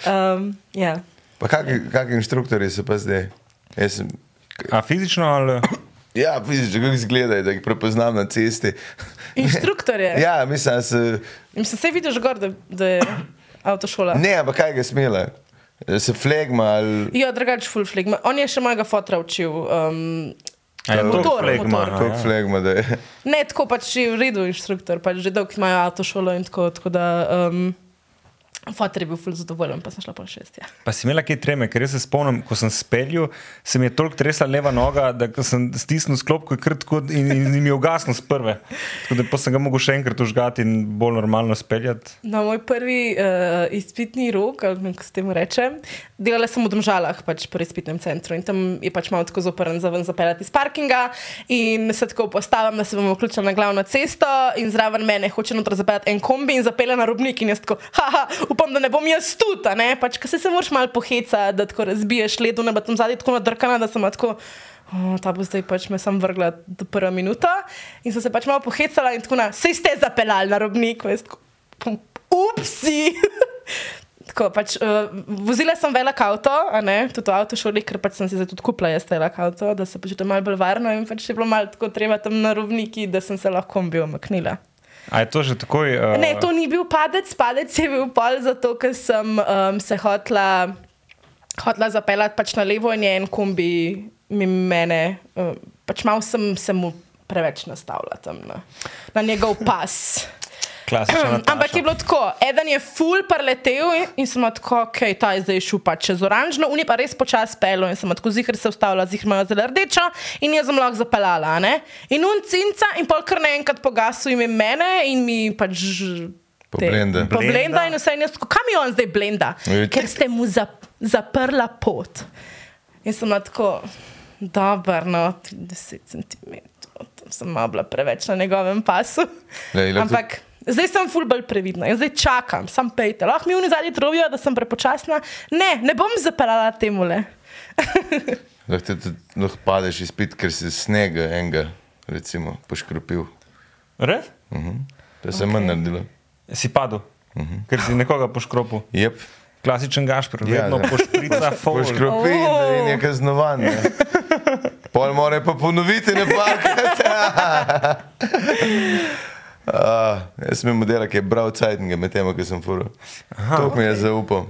Um, ja. Pa kakšni kak inštruktori so pa zdaj? Jaz Sem, A fizično ali? ja, fizično, kako izgledajo, da jih prepoznam na cesti. Inštruktorje. Ja, mislim, se. Mislim, se vidiš gor, da, da je avtošola. Ne, ampak kaj ga smela? Se flegma ali. Ja, drugače full flegma. On je še mojega fotra učil. Um, A je to Motor, flegma? Koliko ja. flegma, da je. ne, tako pač je v redu inštruktor, pač že dolgo imajo avtošolo in tako, tako da. Um, Fotor je bil full zadovoljen, pa sem šla pa šest. Ja. Pa si imela kaj treme, ker jaz se spomnim, ko sem speljal, se mi je toliko tresla leva noga, da sem stisnil sklop, ko je krtko in, in, in mi je ugasnil z prve. Tako da sem ga mogel še enkrat užgati in bolj normalno speljati. Na moj prvi uh, izpitni rok, ali kako se temu reče, delala sem v Domžalah, pač po izpitnem centru in tam je pač malo tako zoprn za ven zapeljati iz parkinga in se tako postavim, da se bomo vključili na glavno cesto in zraven mene hoče noter zapeljati en kombi in zapelje na robnik in jaz tako, haha, upam, da ne bom jaz tuta, ne, pač, ker se, se moraš malo poheca, da tako razbiješ ledu, ne bo tam zadnji tako nadrkana, da sem tako. Oh, ta bo zdaj pač me sem vrgla do prve minute in sem se pač malo pohecala in tako na, sej ste zapeljali na robnik, veš, upsi. <laughs> Tako, pač, uh, vozila sem velik avto, tudi v avtošoli, ker pač sem si tudi kupila jaz velik avto, da se počutim malo bolj varno in pač je bilo malo tako treba tam na robniki, da sem se lahko kombi omaknila. A je to že takoj? Uh, Ne, to ni bil padec, padec je bil pol zato, ker sem um, se hotla, hotla zapeljati pač na levo in je en kombi mimo mene, um, pač malo sem se mu preveč nastavila tam na, na njegov pas. Klasična <clears throat> Ampak je bilo tako, eden je full parletel in, in sem tako, ok, ta je zdaj šel pač čez oranžno, uni pa res počasi pelo in sem tako zihar se ustavila, zihar imajo zelo rdečo in jaz sem lahko zapeljala, ne? In un cinca in pol kar naenkrat pogasil ime mene in mi pač. Poblenda. Poblenda in vse jaz tako, kam je on zdaj blenda? Je Ker ste mu zap, zaprla pot. In sem tako, dobro, no, 10 cm. Tam sem bila preveč na njegovem pasu. Lej, Ampak zdaj sem ful bolj previdna, jaz zdaj čakam, sam pejte. Lahko mi v zadnji trovijo, da sem prepočasna. Ne, ne bom zapeljala temu le. <laughs> Lahko te lahko padeš izpit, ker si snega enega, recimo, poškropil. Res? To se je manj naredilo. Si padel, uh -huh. ker si nekoga poškropil. Jep. Klasičen gašpr, Ja, vedno da. pošprica <laughs> fol. Poškropi in da je nekaj znovan. Ne. Pol mora pa ponoviti napake. <laughs> Uh, jaz sem imel modela, ki je bral cajtnega med tem, ki sem furil. To mi je zaupal.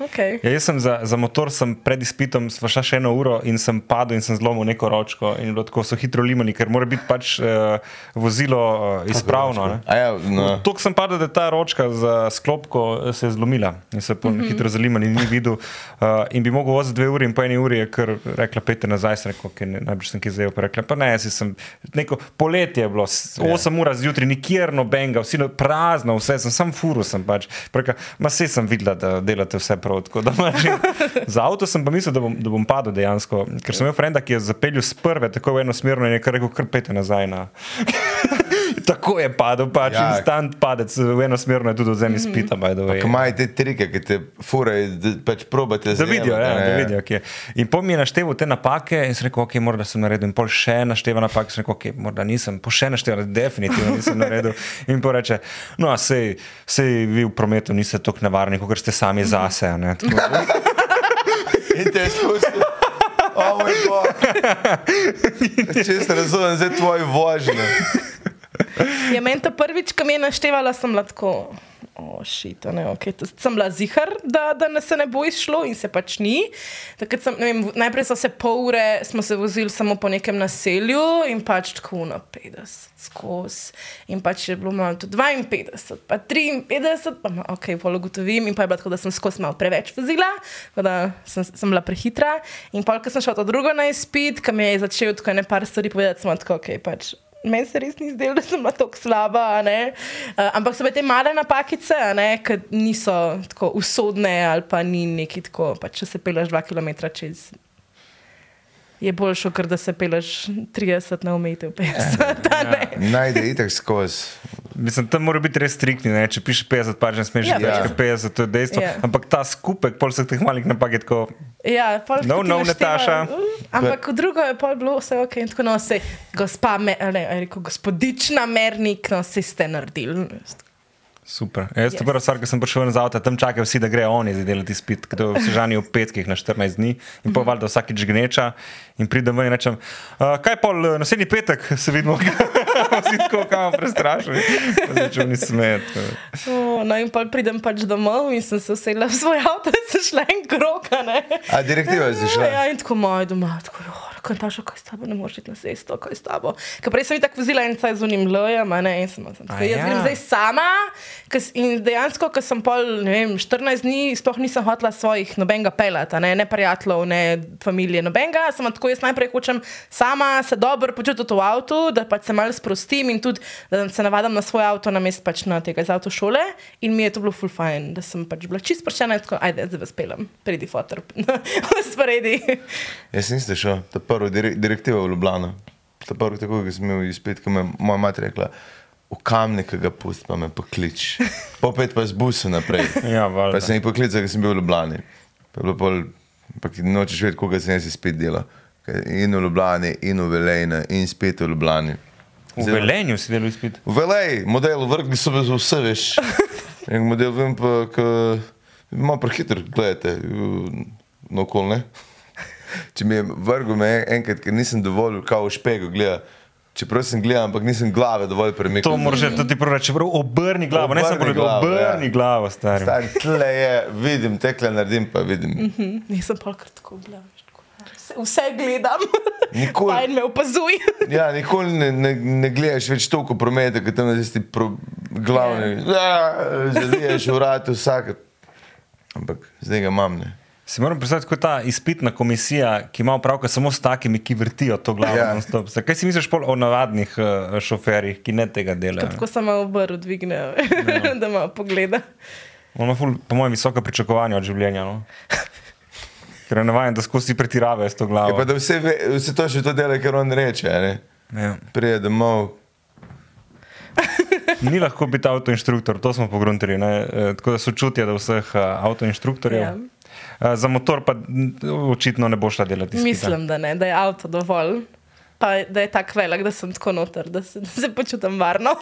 Okay. Ja, jaz sem za, za motor sem pred izpitom šla še eno uro in sem padel in sem zlomil neko ročko. In tako so hitro limani, ker mora biti pač uh, vozilo uh, izpravno. Ja, no. Tok sem padel, da je ta ročka za sklopko se je zlomila in se je mm -hmm. hitro zaliman in ni videl. Uh, in bi mogel voziti dve uri in po eni uri je kar rekla, pete nazaj, sem rekel, okay, najbrž sem ki zdaj rekla, pa ne, sem, neko poletje je bilo, 8 ja. ur zjutraj, nikjer nobenega, vsi prazno, vse sem, sam furu sem pač. Preka, ma vse sem videla, da delate vse prav. <laughs> Za avto sem pa mislil, da bom, da bom padel dejansko, ker sem imel frenda, ki je zapeljal s prve, tako v eno smer, in je kar rekel, kar pete nazaj. Na. <laughs> tako je padel, pač ja. instant padec v eno smer, tudi od zemlje spita. Kaj te trike, ki te furajo, da pač probate zdaj. Da vidijo, ja, da vidijo, kje. In po mi je našteval te napake in sem rekel, ok, morda sem naredil. In pol še našteva napake, sem rekel, ok, morda nisem, po še našteva, definitivno nisem naredil. In po reče, no, sej, sej vi v prometu niste tako nevarni, kot ste sami zase. In te spusti. Oh, moj bog. Če se razumem, zdaj tvoj vožnja. Je meni to prvič, ko mi je naštevala, sem lahko. Ošit, oh, okay. Sem bila zihar, da, da ne se ne bo izšlo in se pač ni. Sem, vem, najprej so se pol ure, smo se vozili samo po nekem naselju in pač tako na 50 skozi. In pač je bilo malo 52, pa 53, pa ma, ok, pol ugotovim in pa je bilo tako, da sem skozi malo preveč vozila, da sem, sem bila prehitra. In pol, ko sem šla to drugo na izpit, kam je začel tako ne par stvari povedati, sem tako, ok, pač meni se res ni zdelo, da sem bila tako slaba. Uh, ampak so te male napakice, ki niso tako usodne ali pa ni neki tako, pa če se peleš dva km čez je boljše, ker da se peleš 30 na umetev. Ja, Najde itek skozi. Mislim, tam mora biti res striktni. Ne? Če pišeš 50, pa že ne smeš reči ja. 50, to je dejstvo. Ja. Ampak ta skupek, pol vseh teh malih napak je tako. Ja, pol no, no, Nataša. Ampak drugo je pol bilo vse ok. Tako no, se gospa, me, ne, rekel, gospodična mernik, no, se ste naredili. Super. Jaz yes. prva stvar, ko sem prišel na avto, tam čakajo vsi, da grejo oni izdelati spit, kdo se žani v petkih na 14 dni in mm -hmm. pa valjda vsakič gneča in pridem ven in rečem, uh, kaj pa naslednji petek se vidimo, <laughs> vsi tako kam prestrašeni, začel ni smet. Oh, no in pa pridem pač domov in sem se usedla v svoj avto in se šla en krok. A direktiva je zašla? Ja, in tako moj doma, tako jo kaj taša, kaj s tabo, ne moreš iti na cesto, kaj s tabo. Ker prej sem jih tako vozila in saj z unim lojem, ne, in sem tam. Jaz ja. grem zdaj sama kas, in dejansko, ker sem pol, ne vem, 14 dni, sploh nisem hotla svojih nobenega pelata, ne, ne prijateljev, ne familije, nobenega. Sem tako, jaz najprej hočem sama se dobro počutiti v avtu, da pač se malo sprostim in tudi, da se navadam na svoj avto, na mest pač na tega iz avtošole. In mi je to bilo full fine, da sem pač bila čist sproščena in tako, ajde, zdaj vas pelem, pridi fotor, <laughs> spredi. Jaz nisem šel prvo direktivo v Ljubljano. To je prvo, tako da sem imel izpit, ko me moja mati rekla, v kamne, ki ga pusti, pa me poklič. Popet pa z busom naprej. <laughs> ja, pa sem jih poklical, ker sem bil v Ljubljani. Pa je bilo pol, pa ti nočeš vedeti, koga sem jaz spet delal. In v Ljubljani, in v Velejni, in spet v Ljubljani. V Velejni si delal izpit? V Velejni, model vrgli so me za vse, veš. <laughs> En model vem pa, ki ima prehiter, gledajte, no okolne. Če mi je vrgel me enkrat, ker nisem dovolj kao v špegu gledati. Čeprav sem gledal, ampak nisem glave dovolj premikal. To moraš tudi reči, čeprav obrni glavo, obrni ne samo glavo, obrni ja. glavo, stari. Stari, tle je, vidim, tekle naredim, pa vidim. Mm -hmm. Nisem pa kar tako gledal. Vse gledam, nikoli ne opazuj. <laughs> ja, nikoli ne, ne, ne gledaš več toliko prometa, kot tam tisti pro, glavni. Ja, Zadiješ v vratu vsak. Ampak zdaj ga imam. Ne. Si moram predstaviti, kot ta izpitna komisija, ki ima opravka samo s takimi, ki vrtijo to glavo. Ja. Kaj si misliš o navadnih uh, šoferjih, ki ne tega delajo? Tako se malo obrne, dvignejo, <laughs> ja. da ima pogled. On ima, ful, po mojem, visoka pričakovanja od življenja. No? Ker je navaden, da skozi pretirave s to glavo. Ja, vse, ve, vse to še to dela, ker on reče. Ja. Prije domov. <laughs> Ni lahko biti avtoinštruktor, to smo pogruntili. E, tako da so čutje do vseh uh, avtoinštruktorjev. Ja. Eh, za motor pa očitno ne bo šla delati. Mislim, da ne, da je avto dovolj. Pa da je tako velik, da sem tako noter, da se, da se počutim varno.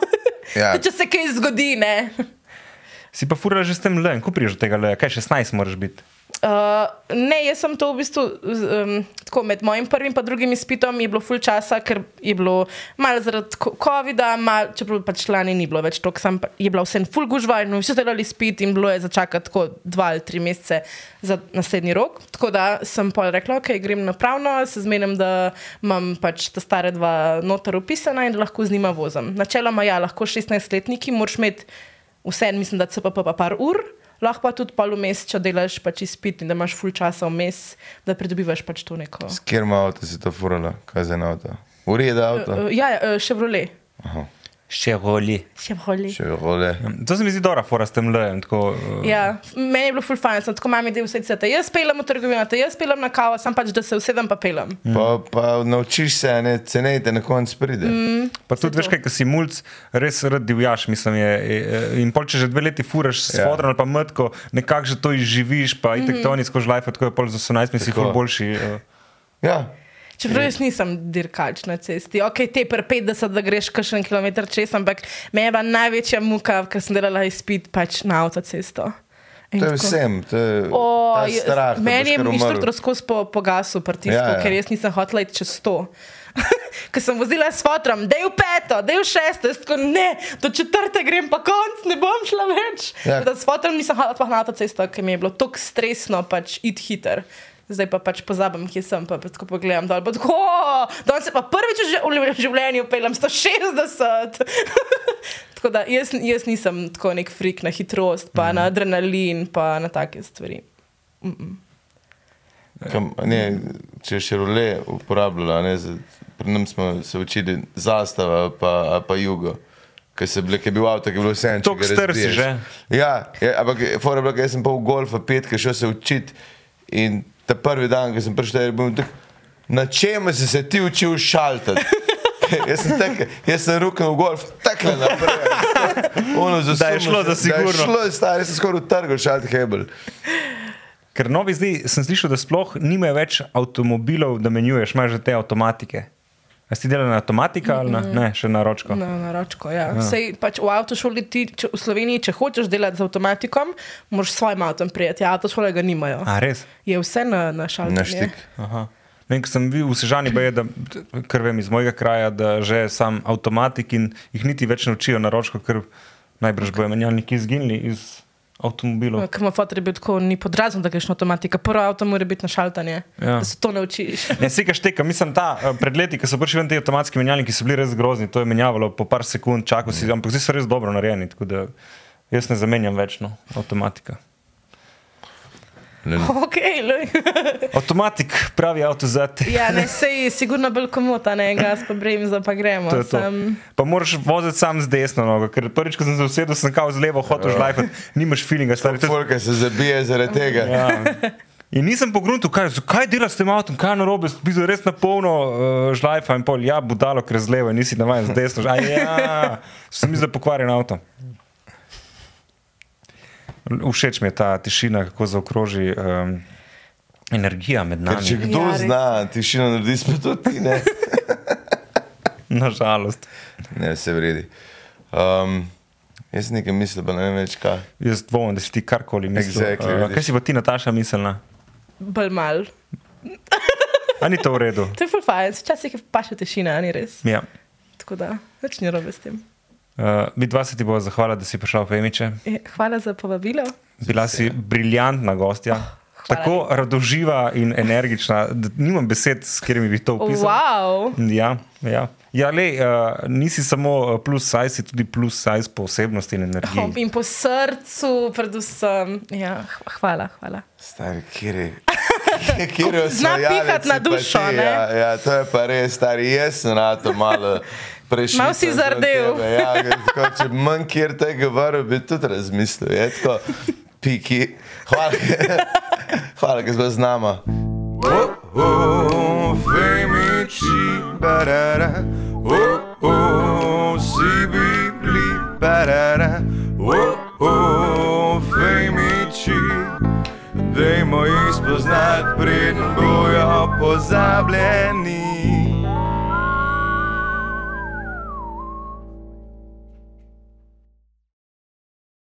Ja. <laughs> če se kaj zgodi, ne. Si pa fura že s tem le, ko priješ do tega le, kaj 16 moraš biti. Uh, ne, jaz sem to v bistvu um, tako med mojim prvim in drugim izpitom je bilo full časa, ker je bilo malo zaradi COVID-a, mal, čeprav pač lani ni bilo več toliko, sem je bila vse full gužva in vsi so delali izpit in bilo je začakati tako dva ali tri mesece za naslednji rok. Tako da sem pa rekla, ok, grem napravno, se zmenim, da imam pač ta stare dva notar upisana in da lahko z njima vozim. Načeloma, ja, lahko 16-letniki, moraš imeti vse, mislim, da pa pa par ur lahko pa tudi pol vmes, če delaš pač izpit in da imaš full časa vmes, da pridobivaš pač to neko. S kjer ima avto si to furala, kaj za avto? Ureda avto? Uh, ja, uh, Chevrolet. Aha. Chevrolet. Chevrolet. Chevrolet. Ja, to se mi zdi dobro, fora s tem lejem. Uh... Ja, meni je bilo full fajn, sem tako mami del vse cvete. Jaz pelem v trgovino, jaz pelem na kavo, sem pač, da se usedem pa pelem. Mm. Pa, pa naučiš se, ne cenejte, na koncu pride. Mm, pa tudi veš, kaj, ko si mulj, res rad divjaš, mislim. Je, je, in pol, če že dve leti furaš s ja. fodrom ali pa mrtko, nekako že to izživiš, pa mm -hmm. itek to ni skozi life, tako je pol za 18 mesecev ful boljši. Uh... Ja. Čeprav jaz nisem dirkač na cesti, ok, te per 50, da greš kakšen kilometr čez, ampak me je bila največja muka, ker sem delala izpit pač na avtocesto. In to je vsem, to je o, strah. Meni je inštruktor skozi po, pogasu pritisku, ja, ja. ker jaz nisem hotela iti čez to. <laughs> Ker sem vozila s fotom, da je v peto, da je v šesto, tako ne, do četrte grem pa konc, ne bom šla več. Ja. S fotom nisem hotela na avtocesto, ker mi je bilo tako stresno pač iti hiter zdaj pa pač pozabim, kje sem, pa tako pogledam dol. Pa tako, danes se pa prvič v življenju pelem 160. <laughs> tako da jaz, jaz nisem tako nek frik na hitrost, pa mm. na adrenalin, pa na take stvari. Mm -mm. Kam, ne, če še role uporabljala, pri nam smo se učili zastava, pa, pa jugo. Ker se ble, je bil avto, ki je bil vse en čas. To strsi že. Ja, ja ampak fora je bila, jaz sem pa v golfa petke šel se učiti in ta prvi dan, ko sem prišel, je bil tak, na čem si se ti učil šaltati. <laughs> jaz sem tek, jaz sem rukal v golf, tekle naprej. <laughs> Ono za da je šlo za sigurno. Da je šlo, stari, sem skoraj utrgal šalti hebel. Ker novi zdaj sem slišal, da sploh nimajo več avtomobilov, da menjuješ, imaš že te avtomatike. A si delal na avtomatika ali na, ne, še na ročko? Na, na ročko, ja. ja. Sej, pač v avtošoli, ti, če, v Sloveniji, če hočeš delati z avtomatikom, moraš s svojim avtom prijeti. Ja, avtošole ga nimajo. A res? Je vse na, na šalti. Na štik. Vem, ko sem bil v Sežani, je, da, ker vem iz mojega kraja, da že sam avtomatik in jih niti več ne učijo na ročko, ker najbrž okay. bojo menjalniki izginili iz avtomobilov. Ker ima fotor biti tako ni podrazno, da greš na avtomatika. Prvo avto mora biti na šaltanje, ja. da se to naučiš. <laughs> ne, si kaš teka, mislim, ta eh, pred leti, ko so prišli ven ti avtomatski menjalniki, so bili res grozni, to je menjavalo po par sekund, čakal si, ampak zdaj so res dobro narejeni, tako da jaz ne zamenjam več no, avtomatika. Okay, <laughs> Avtomatik, pravi avto za te. ja, ne, sej, sigurno bolj komota, ne, gas pa bremza, pa gremo. To to. Pa moraš voziti sam z desno nogo, ker prvič, ko sem se usedel, sem kao z levo hotel žlajfati, ja. nimaš feelinga. Stari, to je... se zabije zaradi tega. Ja. In nisem pogrunil, kaj, kaj delaš s tem avtom, kaj je narobe, bi se res na polno uh, žlajfa in pol, ja, budalo, ker z levo, nisi navaden z desno. Ja, sem mislil, da pokvarjen avto. Všeč mi je ta tišina, kako zaokroži um, energija med nami. Ker če kdo ja, zna tišino narediti, smo to ti. Nažalost. Ne, se vredi. Um, jaz nekaj mislim, da ne vem več kaj. Jaz dvomim, da si ti karkoli misliš. Exactly, uh, kaj si pa ti, Nataša, mislila? Bolj mal. A ni to v redu? To je fulfajn, včasih je pa še tišina, ni res. Ja. Tako da, več ni robe s tem. Uh, mi dva se ti bo zahvala, da si prišel v Emiče. E, hvala za povabilo. Bila si briljantna gostja. Oh, Tako radoživa in energična, da nimam besed, s katerimi bi to opisal. Wow. Ja, ja. ja le, uh, nisi samo eh, plus size, si tudi plus size po osebnosti in energiji. Oh, in po srcu, predvsem. Ja, hvala, hvala. Stari, kjer <laughs> je? Kjer je osvajati na dušo? Ja, ja, to je pa res, stari, jaz sem na to malo. Malo si zardel. Ja, <laughs> tako, če manj kjer tega varu, bi tudi razmislil. Je tako, piki. Hvala, <laughs> hvala ker ste z nama. Oh, oh, femiči, barara, oh, oh, si bili, barara, oh, oh, femiči, dajmo jih spoznati, preden bojo pozabljeni.